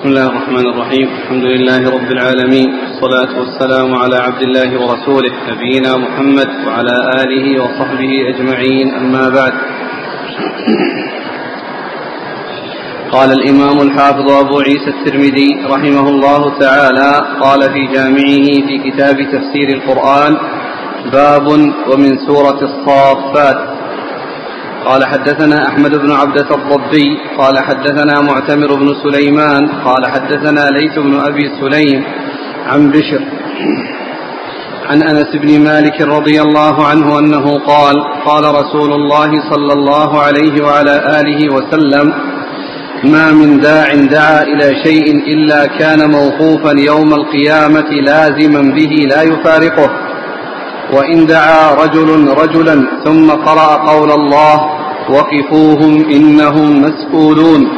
بسم الله الرحمن الرحيم. الحمد لله رب العالمين. والصلاة والسلام على عبد الله ورسوله نبينا محمد وعلى آله وصحبه أجمعين. أما بعد. قال الإمام الحافظ أبو عيسى الترمذي رحمه الله تعالى قال في جامعه في كتاب تفسير القرآن باب ومن سورة الصافات. قال حدثنا أحمد بن عبدة الضبي قال حدثنا معتمر بن سليمان قال حدثنا ليث بن أبي سليم عن بشر عن أنس بن مالك رضي الله عنه أنه قال قال رسول الله صلى الله عليه وعلى آله وسلم ما من داع دعا إلى شيء إلا كان موقوفا يوم القيامة لازما به لا يفارقه. وإن دعا رجل رجلا ثم قرأ قول الله وقفوهم إنهم مسؤولون.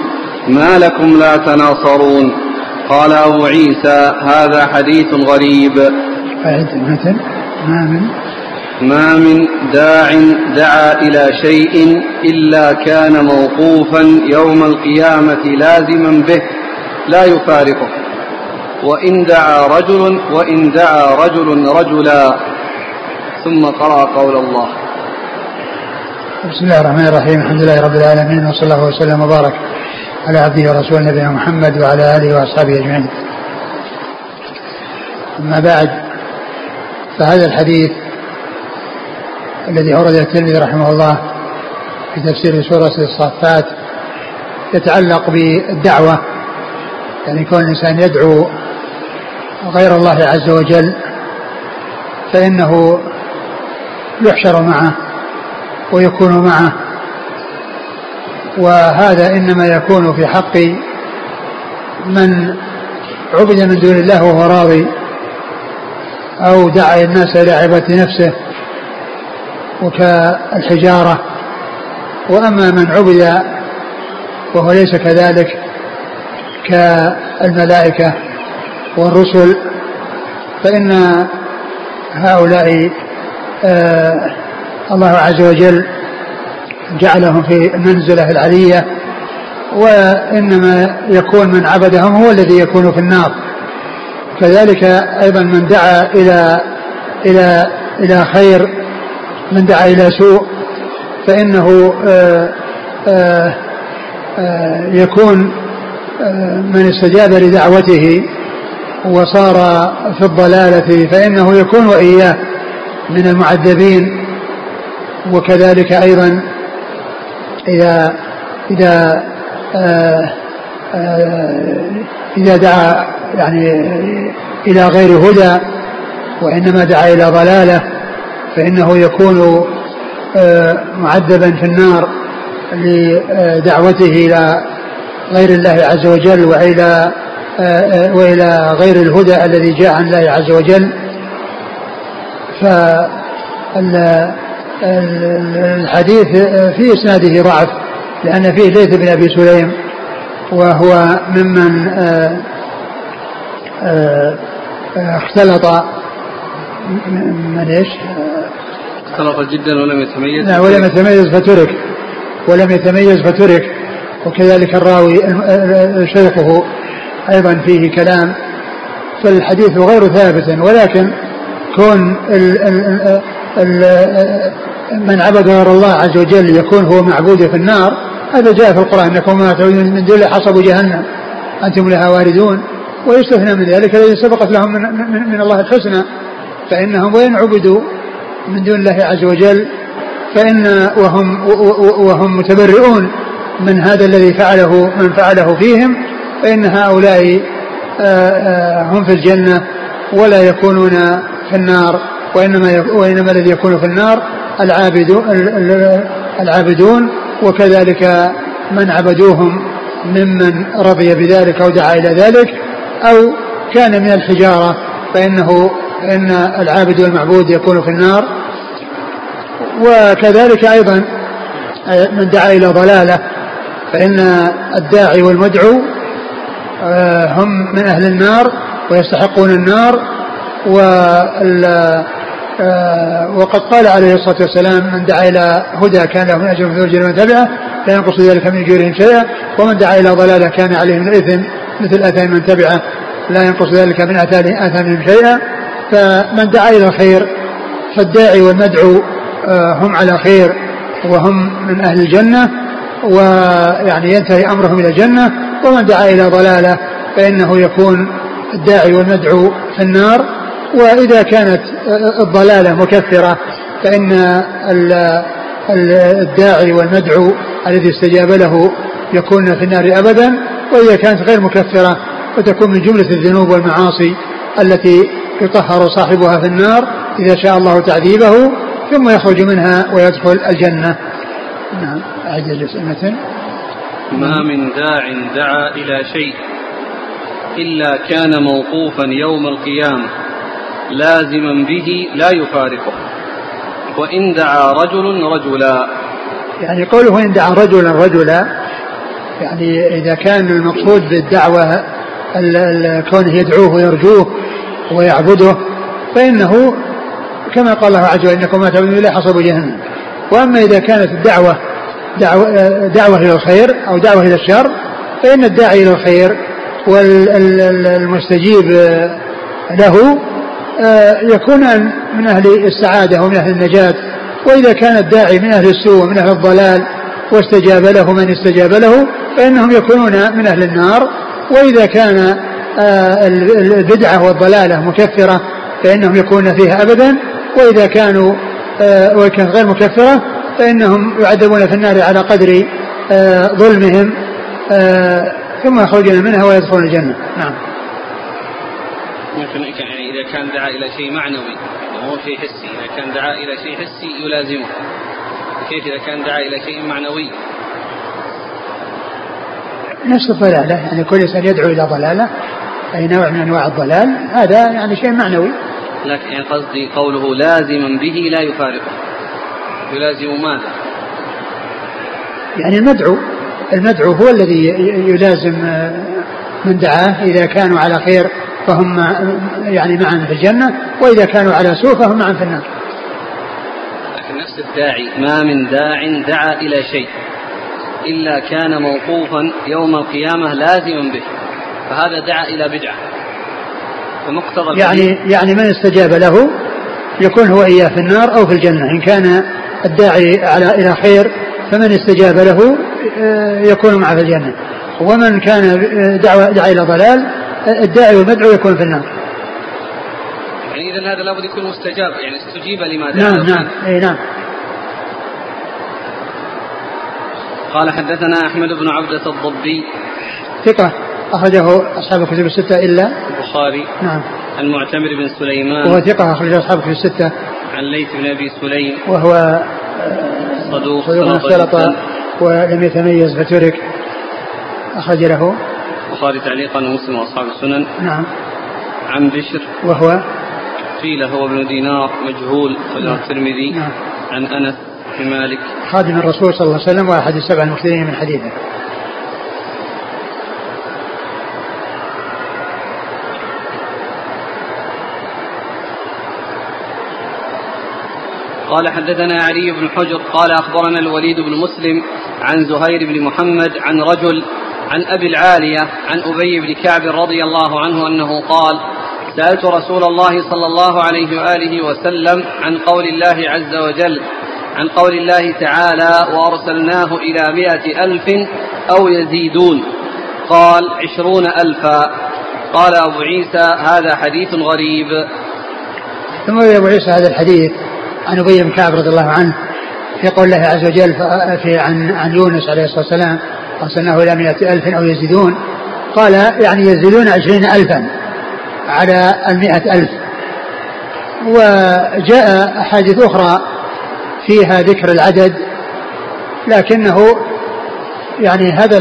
ما لكم لا تناصرون. قال أبو عيسى هذا حديث غريب. ما من؟ ما من داع دعا إلى شيء إلا كان موقوفا يوم القيامة لازما به لا يفارقه. وإن دعا رجل وإن دعا رجل رجلا ثم قرأ قول الله بسم الله الرحمن الرحيم الحمد لله رب العالمين وصلى الله وسلم وبارك على عبده ورسوله نبينا محمد وعلى آله وأصحابه أجمعين. أما بعد فهذا الحديث الذي أورده الترمذي رحمه الله في تفسير سورة الصافات يتعلق بالدعوة يعني كون الإنسان يدعو غير الله عز وجل فإنه يحشر معه ويكون معه. وهذا إنما يكون في حق من عبد من دون الله وهو راضي أو دعا الناس إلى عبادة نفسه وكالحجارة. وأما من عبد وهو ليس كذلك كالملائكة والرسل فإن هؤلاء الله عز وجل جعلهم في المنزلة العلية وإنما يكون من عبدهم هو الذي يكون في النار. كذلك أيضا من دعا إلى إلى إلى خير من دعا إلى سوء فإنه آآ آآ آآ يكون من استجاب لدعوته وصار في الضلالة فإنه يكون وإياه. من المعذبين وكذلك أيضا إذا إذا آآ آآ إذا دعا يعني إلى غير هدى وإنما دعا إلى ضلالة فإنه يكون معذبا في النار لدعوته إلى غير الله عز وجل وإلى وإلى غير الهدى الذي جاء عن الله عز وجل. فالحديث في إسناده ضعف لأن فيه ليث بن أبي سليم وهو ممن اختلط. من إيش؟ اختلط جدا ولم يتميز. لا ولم يتميز فترك. ولم يتميز فترك. وكذلك الراوي شيخه أيضا فيه كلام فالحديث غير ثابت ولكن كون ال ال ال من عبد غير الله عز وجل يكون هو معبود في النار هذا جاء في القرآن انكم ما تعبدون من دون حصب جهنم أنتم لها واردون ويستثنى من ذلك الذي سبقت لهم من, من, من الله الحسنى فإنهم وإن عبدوا من دون الله عز وجل فإن وهم وهم متبرئون من هذا الذي فعله من فعله فيهم فإن هؤلاء هم في الجنة ولا يكونون في النار وإنما وإنما الذي يكون في النار العابدون العابدون وكذلك من عبدوهم ممن رضي بذلك أو دعا إلى ذلك أو كان من الحجارة فإنه ان العابد والمعبود يكون في النار. وكذلك أيضا من دعا إلى ضلالة فإن الداعي والمدعو هم من أهل النار ويستحقون النار. وقد قال عليه الصلاة والسلام من دعا إلى هدى كان له من أجر مثل اجر من تبعه لا ينقص ذلك من اجورهم شيئا. ومن دعا إلى ضلالة كان عليه من الاثم مثل آثام من تبعه لا ينقص ذلك من آثامهم شيئا. فمن دعا إلى الخير فالداعي والمدعو آه، هم على خير وهم من أهل الجنة ويعني ينتهي أمرهم إلى الجنة. ومن دعا إلى ضلالة فإنه يكون الداعي والمدعو في النار. وإذا كانت الضلالة مكفرة فإن الداعي والمدعو الذي استجاب له يكون في النار أبدا وإذا كانت غير مكفرة فتكون من جملة الذنوب والمعاصي التي يطهر صاحبها في النار إذا شاء الله تعذيبه ثم يخرج منها ويدخل الجنة. نعم أعجل مثل. ما من داع دعا إلى شيء إلا كان موقوفا يوم القيامة. لازما به لا يفارقه. وإن دعا رجل رجلا. يعني قوله إن دعا رجلا رجلا يعني إذا كان المقصود بالدعوة كونه يدعوه ويرجوه ويعبده فإنه كما قال الله عز وجل إنكم ما تعبدون إلا حصب جهنم. وأما إذا كانت الدعوة دعوة, دعوة إلى الخير أو دعوة إلى الشر فإن الداعي إلى الخير والمستجيب له يكون من أهل السعادة ومن أهل النجاة وإذا كان الداعي من أهل السوء ومن أهل الضلال واستجاب له من استجاب له فإنهم يكونون من أهل النار. وإذا كان آه، البدعة والضلالة مكفرة فإنهم يكونون فيها أبدا. وإذا كانوا آه، غير مكفرة فإنهم يعذبون في النار على قدر ظلمهم ثم يخرجون منها ويدخلون الجنة. نعم. يعني إذا كان دعا إلى شيء معنوي وهو شيء حسي. إذا كان دعا إلى شيء حسي يلازمه. كيف إذا كان دعا إلى شيء معنوي؟ نفس الضلالة. يعني كل إنسان يدعو إلى ضلالة أي نوع من أنواع الضلال هذا يعني شيء معنوي. لكن يعني قصدي قوله لازما به لا يفارقه. يلازم ماذا؟ يعني المدعو المدعو هو الذي يلازم من دعاه إذا كانوا على خير. فهم يعني معا في الجنة وإذا كانوا على سوء فهم معا في النار. لكن نفس الداعي ما من داع دعا إلى شيء إلا كان موقوفا يوم القيامة لازما به فهذا دعا إلى بدعة. فمقتضى يعني يعني من استجاب له يكون هو إياه في النار أو في الجنة إن كان الداعي على إلى خير فمن استجاب له آه، يكون معه في الجنة. ومن كان آه، دعوة دعا إلى ضلال الداعي والمدعو يكون في النار. يعني إذا هذا لابد يكون مستجاب يعني استجيب لما دعا. نعم نعم. أي نعم. قال حدثنا أحمد بن عبدة الضبي. ثقة. أخرجه أصحاب الكتب الستة إلا البخاري. نعم. المعتمر بن سليمان. وهو ثقة أخرج أصحاب الكتب الستة. عن ليث بن أبي سليم. وهو صدوق صدوق اختلط ولم يتميز فترك. أخرج له البخاري تعليقا ومسلم وأصحاب السنن. نعم. عن بشر. وهو؟ قيل هو ابن دينار مجهول نعم. الترمذي. نعم. عن أنس بن مالك. خادم الرسول صلى الله عليه وسلم وأحد السبع المكثرين من حديثه. قال حدثنا علي بن حجر قال أخبرنا الوليد بن مسلم عن زهير بن محمد عن رجل عن أبي العالية عن أبي بن كعب رضي الله عنه أنه قال سألت رسول الله صلى الله عليه وآله وسلم عن قول الله عز وجل عن قول الله تعالى وأرسلناه إلى مائة ألف أو يزيدون. قال عشرون ألفا. قال أبو عيسى هذا حديث غريب. ثم أبو عيسى هذا الحديث عن أبي بن كعب رضي الله عنه في قول الله عز وجل في عن عن يونس عليه الصلاة والسلام أرسلناه إلى مئة ألف أو يزيدون. قال يعني يزيدون عشرين ألفا على المئة ألف. وجاء أحاديث أخرى فيها ذكر العدد لكنه يعني هذا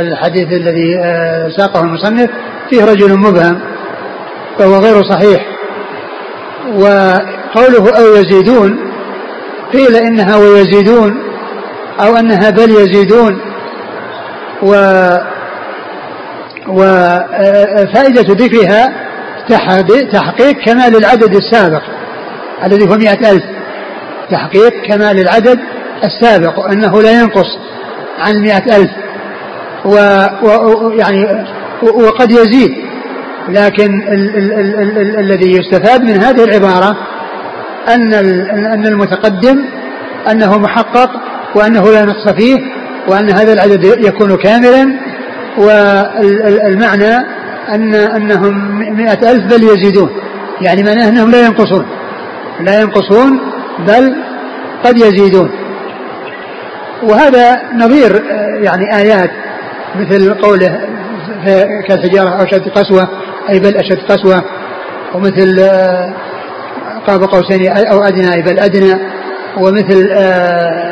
الحديث الذي آه، ساقه المصنف فيه رجل مبهم فهو غير صحيح. وقوله أو يزيدون قيل إنها ويزيدون أو أنها بل يزيدون. و وفائدة ذكرها تحقيق كمال العدد السابق الذي هو مئة ألف. تحقيق كمال العدد السابق أنه لا ينقص عن مئة ألف. ويعني وقد يزيد لكن ال ال ال ال ال الذي يستفاد من هذه العبارة أن أن المتقدم أنه محقق وأنه لا نقص فيه وأن هذا العدد يكون كاملا والمعنى أن أنهم مئة ألف بل يزيدون. يعني معناه أنهم لا ينقصون. لا ينقصون بل قد يزيدون. وهذا نظير يعني آيات مثل قوله كالحجارة أو أشد قسوة أي بل أشد قسوة ومثل آه، قاب قوسين أو أدنى أي بل أدنى ومثل آه،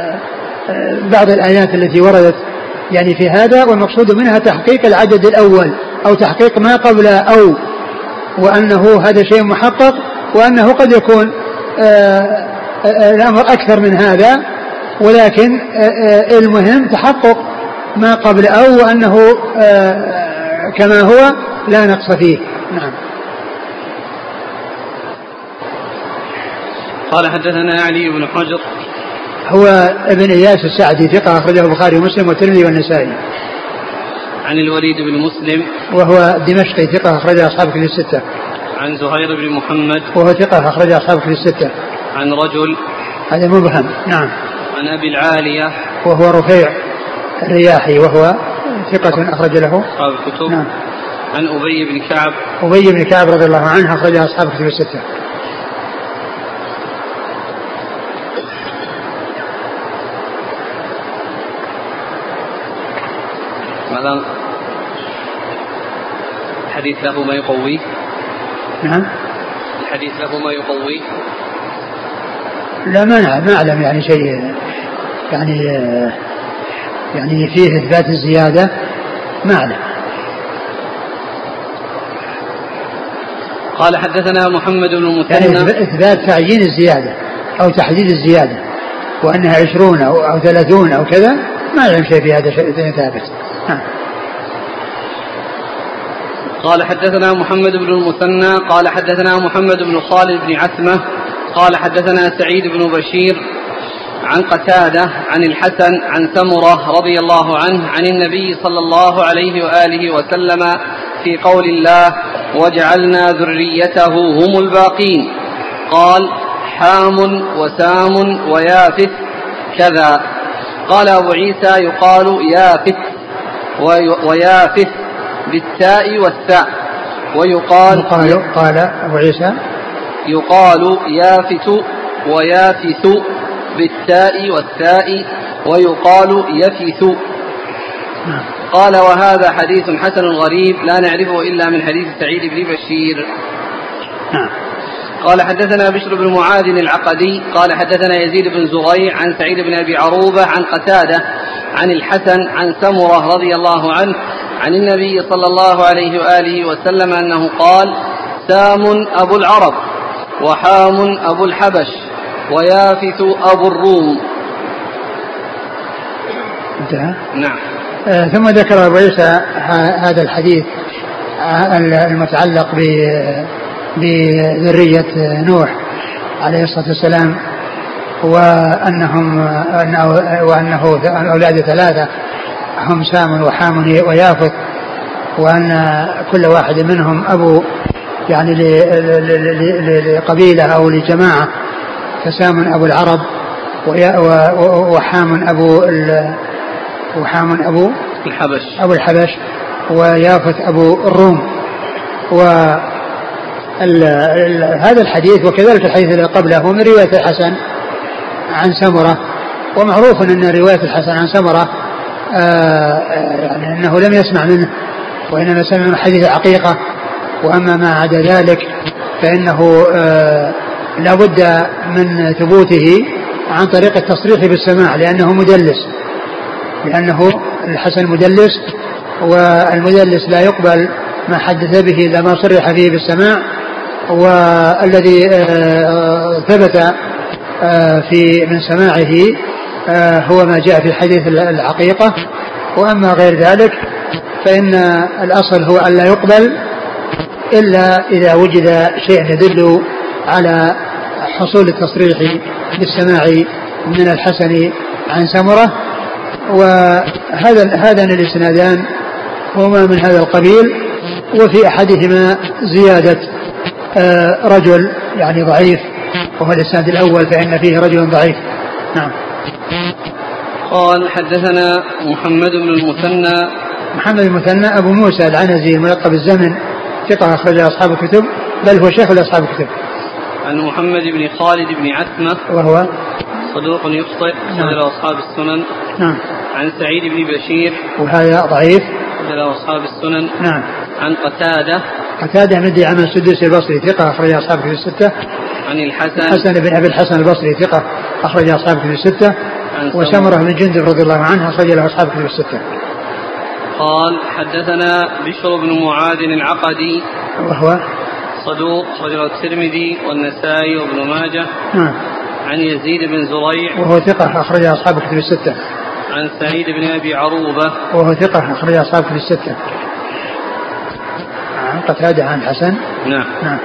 بعض الآيات التي وردت يعني في هذا والمقصود منها تحقيق العدد الأول أو تحقيق ما قبل أو وأنه هذا شيء محقق وأنه قد يكون الأمر أكثر من هذا ولكن المهم تحقق ما قبل أو وأنه كما هو لا نقص فيه. نعم. قال حدثنا علي بن حجر هو ابن إياس السعدي ثقة أخرجه البخاري ومسلم والترمذي والنسائي. عن الوليد بن مسلم. وهو دمشقي ثقة اخرج أصحاب كتب الستة. عن زهير بن محمد. وهو ثقة اخرج أصحاب كتب الستة. عن رجل. هذا مبهم نعم. عن أبي العالية. وهو رفيع الرياحي وهو ثقة أخرج له. أصحاب الكتب. نعم. عن أبي بن كعب. أبي بن كعب رضي الله عنه أخرج أصحاب الكتب الستة. ماذا الحديث له ما يقويه نعم. الحديث له ما يقويه لا ما ما أعلم يعني شيء يعني يعني فيه إثبات الزيادة ما أعلم. قال حدثنا محمد بن المثنى يعني إثبات تعيين الزيادة أو تحديد الزيادة وأنها عشرون أو ثلاثون أو كذا ما يعلم شيء في هذا شيء ثابت قال حدثنا محمد بن المثنى قال حدثنا محمد بن خالد بن عثمة قال حدثنا سعيد بن بشير عن قتادة عن الحسن عن سمرة رضي الله عنه عن النبي صلى الله عليه وآله وسلم في قول الله وجعلنا ذريته هم الباقين قال حام وسام ويافث كذا قال أبو عيسى يقال يافث ويافث بالتاء والثاء. ويقال قال قال أبو عيسى. يقال يافث ويافث بالتاء والثاء ويقال يفث. قال وهذا حديث حسن غريب لا نعرفه إلا من حديث سعيد بن بشير. نعم. قال حدثنا بشر بن معاذ العقدي قال حدثنا يزيد بن زريع عن سعيد بن أبي عروبة عن قتادة عن الحسن عن سمرة رضي الله عنه عن النبي صلى الله عليه وآله وسلم أنه قال سام أبو العرب وحام أبو الحبش ويافث أبو الروم. انتهى؟ نعم. آه ثم ذكر أبو عيسى هذا الحديث آه، المتعلق بذرية نوح عليه الصلاة والسلام وأنهم وأنه أولاد ثلاثة هم سام وحام ويافث وأن كل واحد منهم أبو يعني لقبيلة أو لجماعة فسام أبو العرب وحام أبو وحام أبو الحبش. أبو الحبش ويافث أبو الروم و هذا الحديث وكذلك الحديث الذي قبله من رواية الحسن عن سمرة. ومعروف أن رواية الحسن عن سمرة آه، يعني أنه لم يسمع منه وإنما سمع من حديث عقيقة. وأما ما عدا ذلك فإنه آه لا بد من ثبوته عن طريق التصريح بالسماع لأنه مدلس. لأنه الحسن مدلس والمدلس لا يقبل ما حدث به إلا ما صرح فيه بالسماع والذي آه، ثبت آه، في من سماعه آه، هو ما جاء في حديث العقيقة. وأما غير ذلك فإن الأصل هو أن لا يقبل إلا إذا وجد شيء يدل على حصول التصريح بالسماع من الحسن عن سمرة. وهذا هذان الإسنادان هما من هذا القبيل. وفي أحدهما زيادة آه، رجل يعني ضعيف وهو الإسناد الأول فإن فيه رجل ضعيف. نعم. قال حدثنا محمد بن المثنى. محمد المثنى أبو موسى العنزي الملقب الزمن ثقة أخرج أصحاب الكتب بل هو شيخ لأصحاب الكتب. عن محمد بن خالد بن عتمة. وهو؟ صدوق يخطئ. نعم. أصحاب السنن. نعم. عن سعيد بن بشير. وهذا ضعيف. أخرج أصحاب السنن. نعم. عن قتادة. قتادة من عمل السدوسي البصري ثقة أخرج أصحاب في الستة. عن الحسن. الحسن بن أبي الحسن البصري ثقة أخرج أصحاب في الستة. وسمرة بن جندب رضي الله عنه أخرج له أصحاب في الستة. قال حدثنا بشر بن معاذ العقدي. وهو؟ صدوق رجل الترمذي والنسائي وابن ماجه. نعم. عن يزيد بن زريع. وهو ثقة أخرج أصحاب كتب الستة. عن سعيد بن أبي عروبة. وهو ثقة أخرج أصحاب كتب الستة. عن قتادة عن حسن؟ نعم. نعم.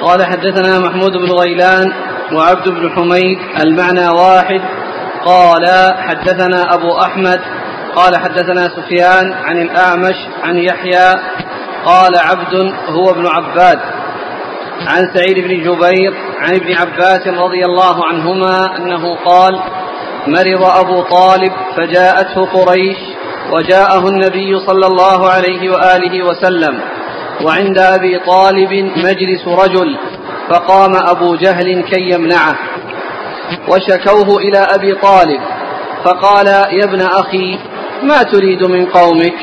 قال حدثنا محمود بن غيلان وعبد بن حميد المعنى واحد. قال حدثنا أبو أحمد قال حدثنا سفيان عن الأعمش عن يحيى قال عبد هو ابن عباد. عن سعيد بن جبير عن ابن عباس رضي الله عنهما أنه قال مرض أبو طالب فجاءته قريش وجاءه النبي صلى الله عليه وآله وسلم وعند أبي طالب مجلس رجل فقام أبو جهل كي يمنعه. وشكوه إلى أبي طالب فقال يا ابن أخي ما تريد من قومك؟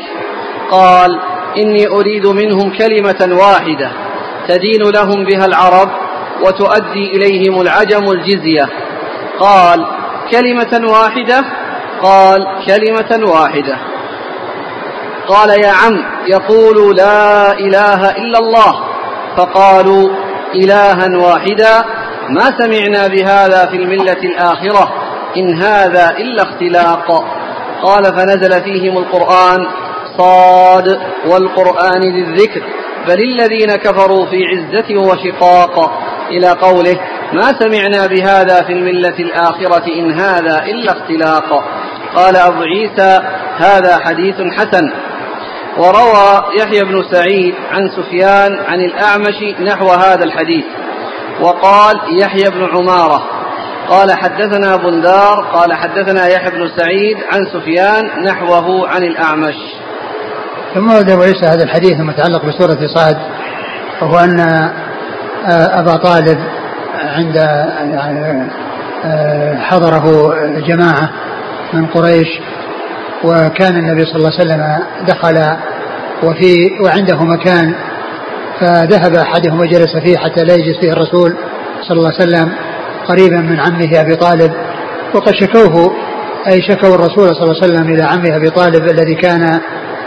قال إني أريد منهم كلمة واحدة تدين لهم بها العرب وتؤدي إليهم العجم الجزية. قال كلمة واحدة؟ قال كلمة واحدة. قال يا عم يقول لا إله إلا الله. فقالوا إلها واحدا ما سمعنا بهذا في الملة الآخرة إن هذا إلا اختلاق قال فنزل فيهم القرآن صاد والقرآن للذكر بل الذين كفروا في عزة وشقاق. إلى قوله ما سمعنا بهذا في الملة الآخرة إن هذا إلا اختلاق قال أبو عيسى هذا حديث حسن. وروى يحيى بن سعيد عن سفيان عن الأعمش نحو هذا الحديث. وقال يحيى بن عمارة. قال حدثنا بندار قال حدثنا يحيى بن سعيد عن سفيان نحوه عن الأعمش. ثم ورد أبو عيسى هذا الحديث المتعلق بسورة صاد وهو أن آه، أبا طالب عند يعني آه، حضره جماعة من قريش وكان النبي صلى الله عليه وسلم دخل وفي وعنده مكان فذهب أحدهم وجلس فيه حتى لا يجلس فيه الرسول صلى الله عليه وسلم قريبا من عمه أبي طالب وقد شكوه أي شكوا الرسول صلى الله عليه وسلم إلى عمه أبي طالب الذي كان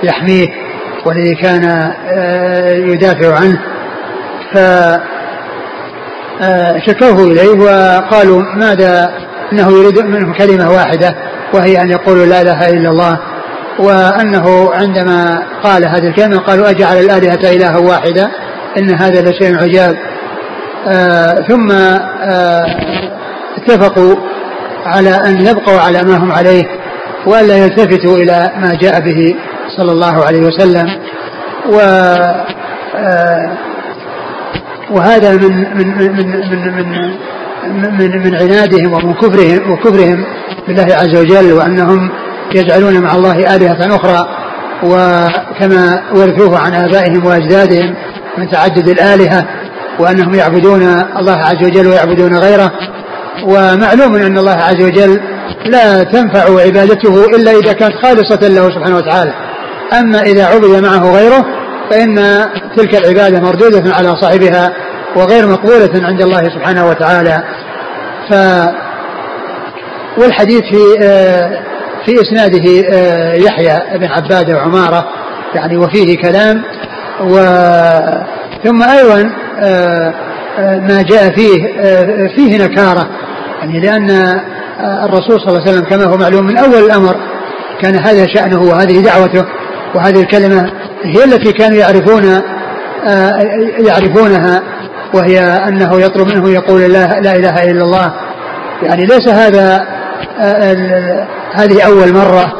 يحميه والذي كان آه، يدافع عنه. ف آه، شكوه إليه وقالوا ماذا إنه يريد منهم كلمة واحدة وهي أن يقولوا لا إله إلا الله. وأنه عندما قال هذه الكلمة قالوا أجعل الآلهة إلها واحدا إن هذا لشيء عجاب. آه ثم آه اتفقوا على أن يبقوا على ما هم عليه وألا يلتفتوا إلى ما جاء به صلى الله عليه وسلم. و آه وهذا من من من من من من, من عنادهم ومن كفرهم وكفرهم بالله عز وجل وأنهم يجعلون مع الله آلهة أخرى وكما ورثوه عن آبائهم وأجدادهم من تعدد الآلهة وأنهم يعبدون الله عز وجل ويعبدون غيره. ومعلوم أن الله عز وجل لا تنفع عبادته إلا إذا كانت خالصة له سبحانه وتعالى. أما إذا عبد معه غيره فإن تلك العبادة مردودة على صاحبها وغير مقبولة عند الله سبحانه وتعالى. ف والحديث في آه في إسناده آه، يحيى بن عبادة وعمارة يعني وفيه كلام و ثم أيضا آه، آه، ما جاء فيه فيه نكارة يعني لأن الرسول صلى الله عليه وسلم كما هو معلوم من أول الأمر كان هذا شأنه وهذه دعوته وهذه الكلمة هي التي كانوا يعرفون يعرفونها وهي أنه يطلب منه يقول لا, لا إله إلا الله. يعني ليس هذا هذه أول مرة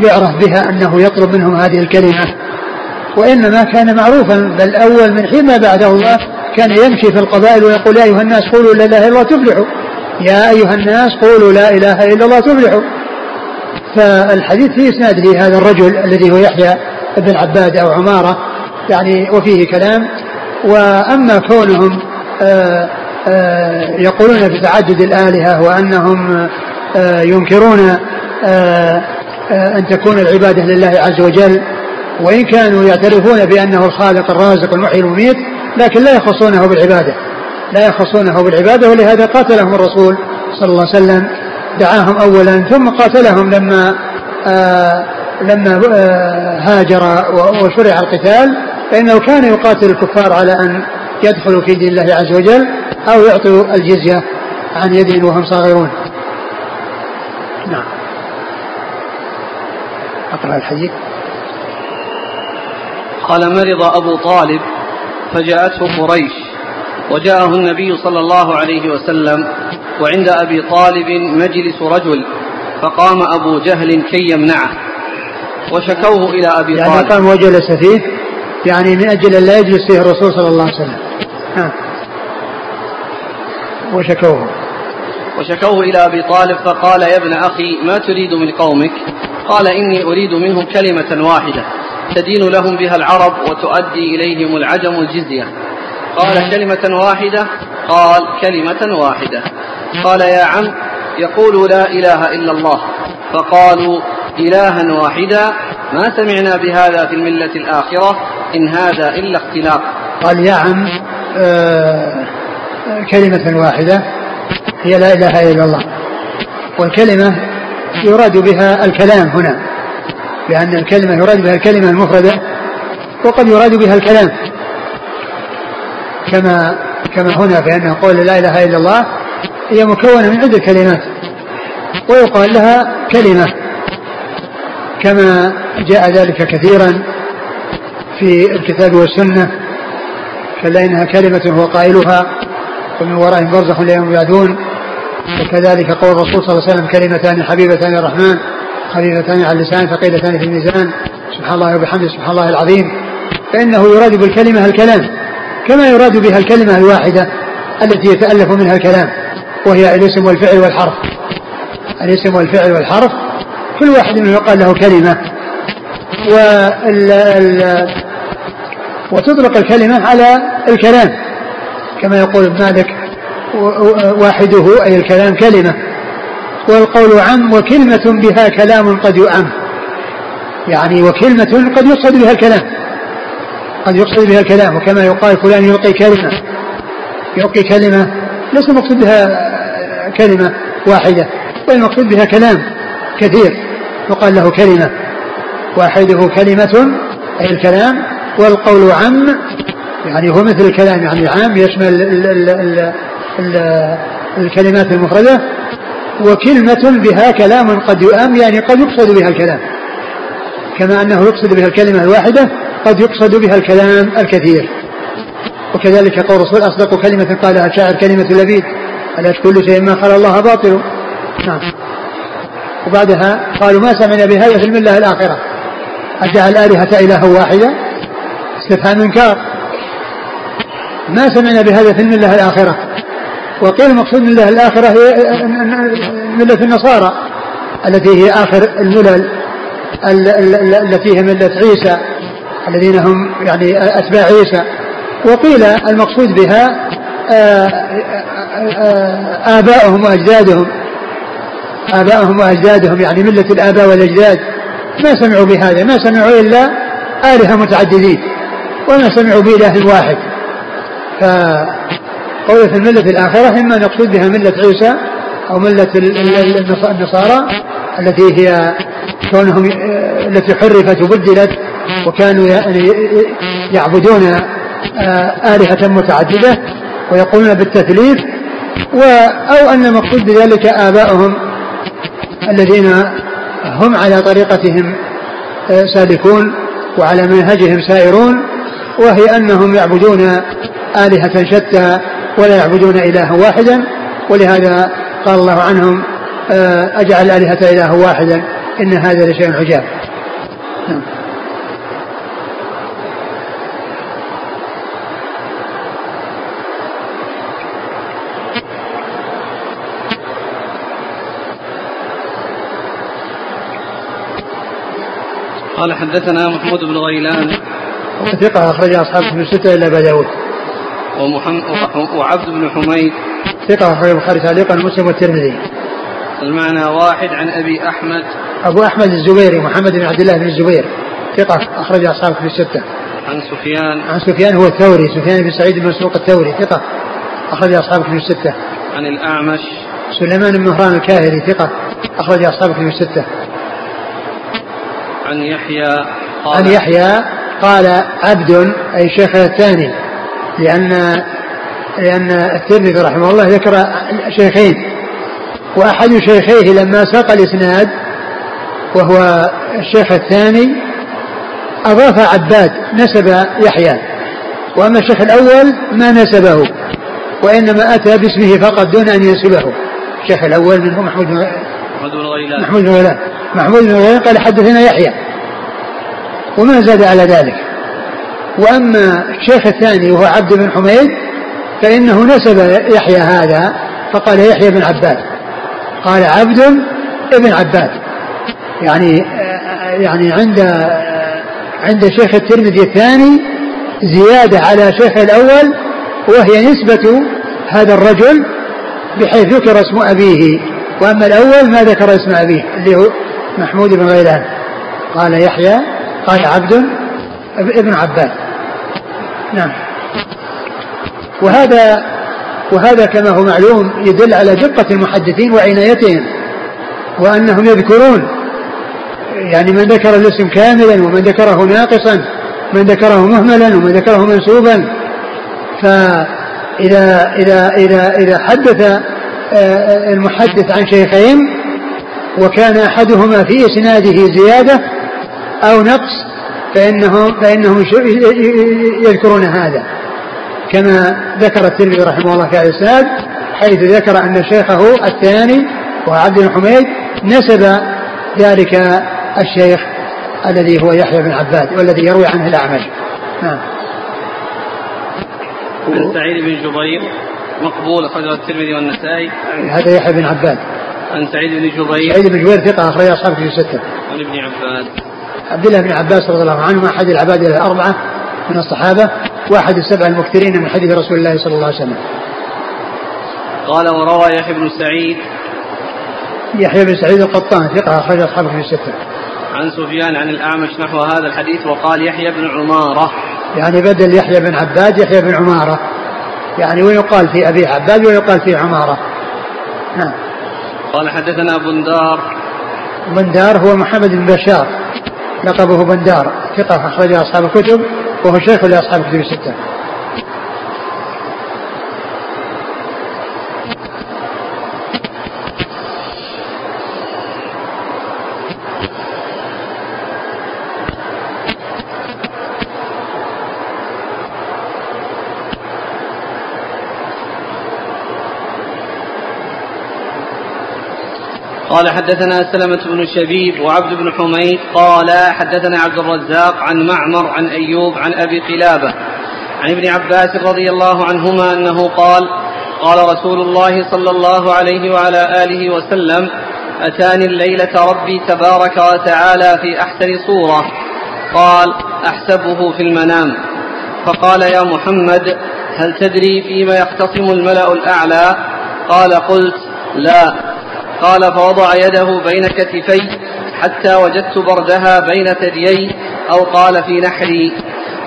يعرف بها أنه يطلب منهم هذه الكلمة. وإنما كان معروفا بل أول من حين ما بعده الله كان يمشي في القبائل ويقول يا أيها الناس قولوا لا إله إلا الله تفلحوا. يا أيها الناس قولوا لا إله إلا الله تفلحوا. فالحديث في إسناده هذا الرجل الذي هو يحيى بن عباد أو عمارة يعني وفيه كلام. وأما كونهم آآ آآ يقولون بتعدد الآلهة وأنهم ينكرون أن تكون العبادة لله عز وجل. وإن كانوا يعترفون بأنه الخالق الرازق المحيي المميت لكن لا يخصونه بالعبادة. لا يخصونه بالعبادة ولهذا قاتلهم الرسول صلى الله عليه وسلم. دعاهم أولا ثم قاتلهم لما آآ لما هاجر وشرع القتال. فإنه كان يقاتل الكفار على أن يدخلوا في دين الله عز وجل أو يعطوا الجزية عن يد وهم صاغرون نعم أقرأ الحديث. قال مرض أبو طالب فجاءته قريش وجاءه النبي صلى الله عليه وسلم وعند أبي طالب مجلس رجل فقام أبو جهل كي يمنعه وشكوه إلى أبي يعني طالب. قام وجلس فيه يعني من أجل أن لا يجلس فيه الرسول صلى الله عليه وسلم. ها. وشكوه. وشكوه إلى أبي طالب فقال يا ابن أخي ما تريد من قومك? قال إني أريد منهم كلمة واحدة تدين لهم بها العرب وتؤدي إليهم العجم الجزية. قال كلمة واحدة؟ قال كلمة واحدة. قال يا عم يقول لا إله إلا الله. فقالوا إلها واحدا ما سمعنا بهذا في الملة الآخرة إن هذا إلا اختلاق. قال يا عم آه كلمة واحدة؟ هي لا إله إلا الله. والكلمة يراد بها الكلام هنا لأن الكلمة يراد بها الكلمة المفردة وقد يراد بها الكلام. كما كما هنا بأنه قول لا إله إلا الله هي مكونة من عدة كلمات ويقال لها كلمة. كما جاء ذلك كثيرا في الكتاب والسنة كلا إنها كلمة هو قائلها ومن ورائهم برزخ لا يبعدون وكذلك قول الرسول صلى الله عليه وسلم كلمتان حبيبتان الرحمن خفيفتان على اللسان ثقيلتان في الميزان. سبحان الله وبحمده سبحان الله العظيم. فإنه يراد بالكلمة الكلام كما يراد بها الكلمة الواحدة التي يتألف منها الكلام وهي الاسم والفعل والحرف. الاسم والفعل والحرف كل واحد منهم يقال له كلمة. وال ال وتطلق الكلمة على الكلام. كما يقول ابن مالك واحدة أي الكلام كلمة. والقول عم وكلمة بها كلام قد يؤم. يعني وكلمة قد يقصد بها الكلام. قد يقصد بها الكلام وكما يقال فلان يلقي كلمة. يلقي كلمة ليس المقصود بها كلمة واحدة بل المقصود بها كلام كثير. يقال له كلمة واحدة كلمة أي الكلام. والقول عم يعني هو مثل الكلام يعني عام يشمل ال ال ال ال الكلمات المفردة وكلمة بها كلام قد يؤم يعني قد يقصد بها الكلام. كما أنه يقصد بها الكلمة الواحدة قد يقصد بها الكلام الكثير. وكذلك قول الرسول أصدق كلمة قالها الشاعر كلمة لبيد ألا كل شيء ما خلى الله باطل؟ نعم. وبعدها قالوا ما سمعنا بهذا في الملة الآخرة. أجعل الآلهة إله واحدة. استفهام إنكار. ما سمعنا بهذا في الملة الآخرة. وقيل المقصود من الله الآخرة هي ملة النصارى التي هي آخر الملل التي هي ملة عيسى الذين هم يعني أتباع عيسى. وقيل المقصود بها آباؤهم وأجدادهم. آباؤهم وأجدادهم يعني ملة الآباء والأجداد. ما سمعوا بهذا ما سمعوا إلا آلهة متعددين وما سمعوا بإله واحد. فقولة الملة الآخرة إما نقصد بها ملة عيسى أو ملة النصارى التي هي كونهم التي حرفت وبدلت وكانوا يعني يعبدون آلهة متعددة ويقولون بالتثليث و أو أن المقصود بذلك آباؤهم الذين هم على طريقتهم آه، سالكون وعلى منهجهم سائرون. وهي أنهم يعبدون آلهة شتى ولا يعبدون إلها واحدا ولهذا قال الله عنهم آه، أجعل الآلهة إله واحدا إن هذا لشيء عجاب. قال حدثنا محمود بن غيلان ثقة أخرج أصحاب من ستة إلا أبا داود. وعبد بن حميد. ثقة أخرج البخاري تعليقا مسلم والترمذي. المعنى واحد عن أبي أحمد. أبو أحمد الزبيري محمد بن عبد الله بن الزبير. ثقة أخرج أصحاب في الستة. عن سفيان. عن سفيان هو الثوري سفيان بن سعيد بن مسروق الثوري. ثقة أخرج أصحاب في الستة. عن الأعمش. سليمان بن مهران الكاهلي ثقة أخرج أصحاب في الستة. عن يحيى. قال عن يحيى قال عبد أي الشيخ الثاني لأن لأن الترمذي رحمه الله ذكر شيخين وأحد شيخيه لما ساق الإسناد وهو الشيخ الثاني أضاف عباد نسب يحيى وأما الشيخ الأول ما نسبه وإنما أتى باسمه فقط دون أن ينسبه. الشيخ الأول منه محمود بن غيلان. محمود بن غيلان. محمود بن غيلان قال حدثنا يحيى. وما زاد على ذلك. وأما الشيخ الثاني وهو عبد بن حميد فإنه نسب يحيى هذا فقال يحيى بن عباد. قال عبد ابن عباد. يعني يعني عند عند شيخ الترمذي الثاني زيادة على شيخ الأول وهي نسبة هذا الرجل بحيث ذكر اسم أبيه. وأما الأول ما ذكر اسم أبيه اللي هو محمود بن غيلان. قال يحيى قال عبد ابن عباد. نعم. وهذا وهذا كما هو معلوم يدل على دقة المحدثين وعنايتهم وأنهم يذكرون. يعني من ذكر الاسم كاملا ومن ذكره ناقصا من ذكره مهملا ومن ذكره منسوبا. فإذا إذا إذا إذا حدث آه، آه، المحدث عن شيخين وكان أحدهما في إسناده زيادة أو نقص فإنهم فإنهم يذكرون هذا. كما ذكر الترمذي رحمه الله في الإسناد حيث ذكر أن شيخه الثاني وهو عبد بن حميد نسب ذلك الشيخ الذي هو يحيى بن عباد والذي يروي عنه الأعمش. نعم. عن سعيد بن جبير مقبول أخرجه الترمذي والنسائي. هذا يحيى بن عباد. عن سعيد بن جبير سعيد بن جبير ثقة أخرج أصحابه في ستة عن ابن عباس عبد الله بن عباس رضي الله عنه أحد العباد الأربعة من الصحابة واحد السبع المكثرين من حديث رسول الله صلى الله عليه وسلم قال وروى يحيى بن سعيد يحيى بن سعيد القطان ثقة أخرج أصحابه في الستة. عن سفيان عن الأعمش نحو هذا الحديث وقال يحيى بن عمارة. يعني بدل يحيى بن عباد يحيى بن عمارة. يعني ويقال في أبي عباد ويقال في عمارة. نعم. قال حدثنا بندار. بندار هو محمد بن بشار لقبه بندار ثقة أخرج أصحاب الكتب وهو شيخ لأصحاب الكتب الستة. قال حدثنا سلمة بن شبيب وعبد بن حميد قال حدثنا عبد الرزاق عن معمر عن أيوب عن أبي قلابة عن ابن عباس رضي الله عنهما أنه قال قال رسول الله صلى الله عليه وعلى آله وسلم أتاني الليلة ربي تبارك وتعالى في أحسن صورة قال أحسبه في المنام فقال يا محمد هل تدري فيما يختصم الملأ الأعلى قال قلت لا قال فوضع يده بين كتفي حتى وجدت بردها بين ثديي أو قال في نحري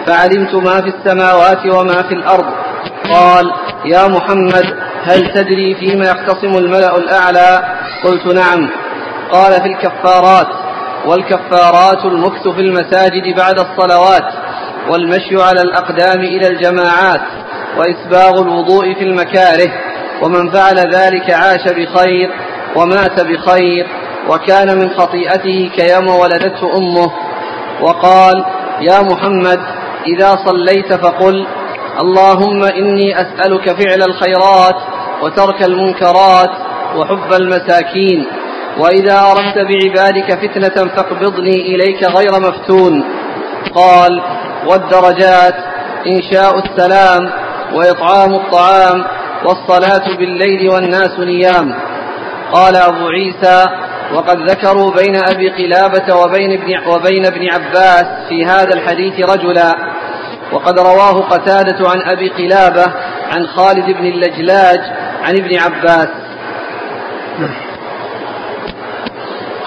فعلمت ما في السماوات وما في الأرض. قال يا محمد هل تدري فيما يختصم الملأ الأعلى؟ قلت نعم. قال في الكفارات. والكفارات المكث في المساجد بعد الصلوات والمشي على الأقدام إلى الجماعات وإسباغ الوضوء في المكاره ومن فعل ذلك عاش بخير. ومات بخير وكان من خطيئته كيوم ولدته أمه. وقال يا محمد إذا صليت فقل اللهم إني أسألك فعل الخيرات وترك المنكرات وحب المساكين وإذا أردت بعبادك فتنة فاقبضني إليك غير مفتون. قال والدرجات إنشاء السلام وإطعام الطعام والصلاة بالليل والناس نيام. قال أبو عيسى وقد ذكروا بين أبي قلابة وبين ابن, وبين ابن عباس في هذا الحديث رجلا. وقد رواه قتادة عن أبي قلابة عن خالد بن اللجلاج عن ابن عباس.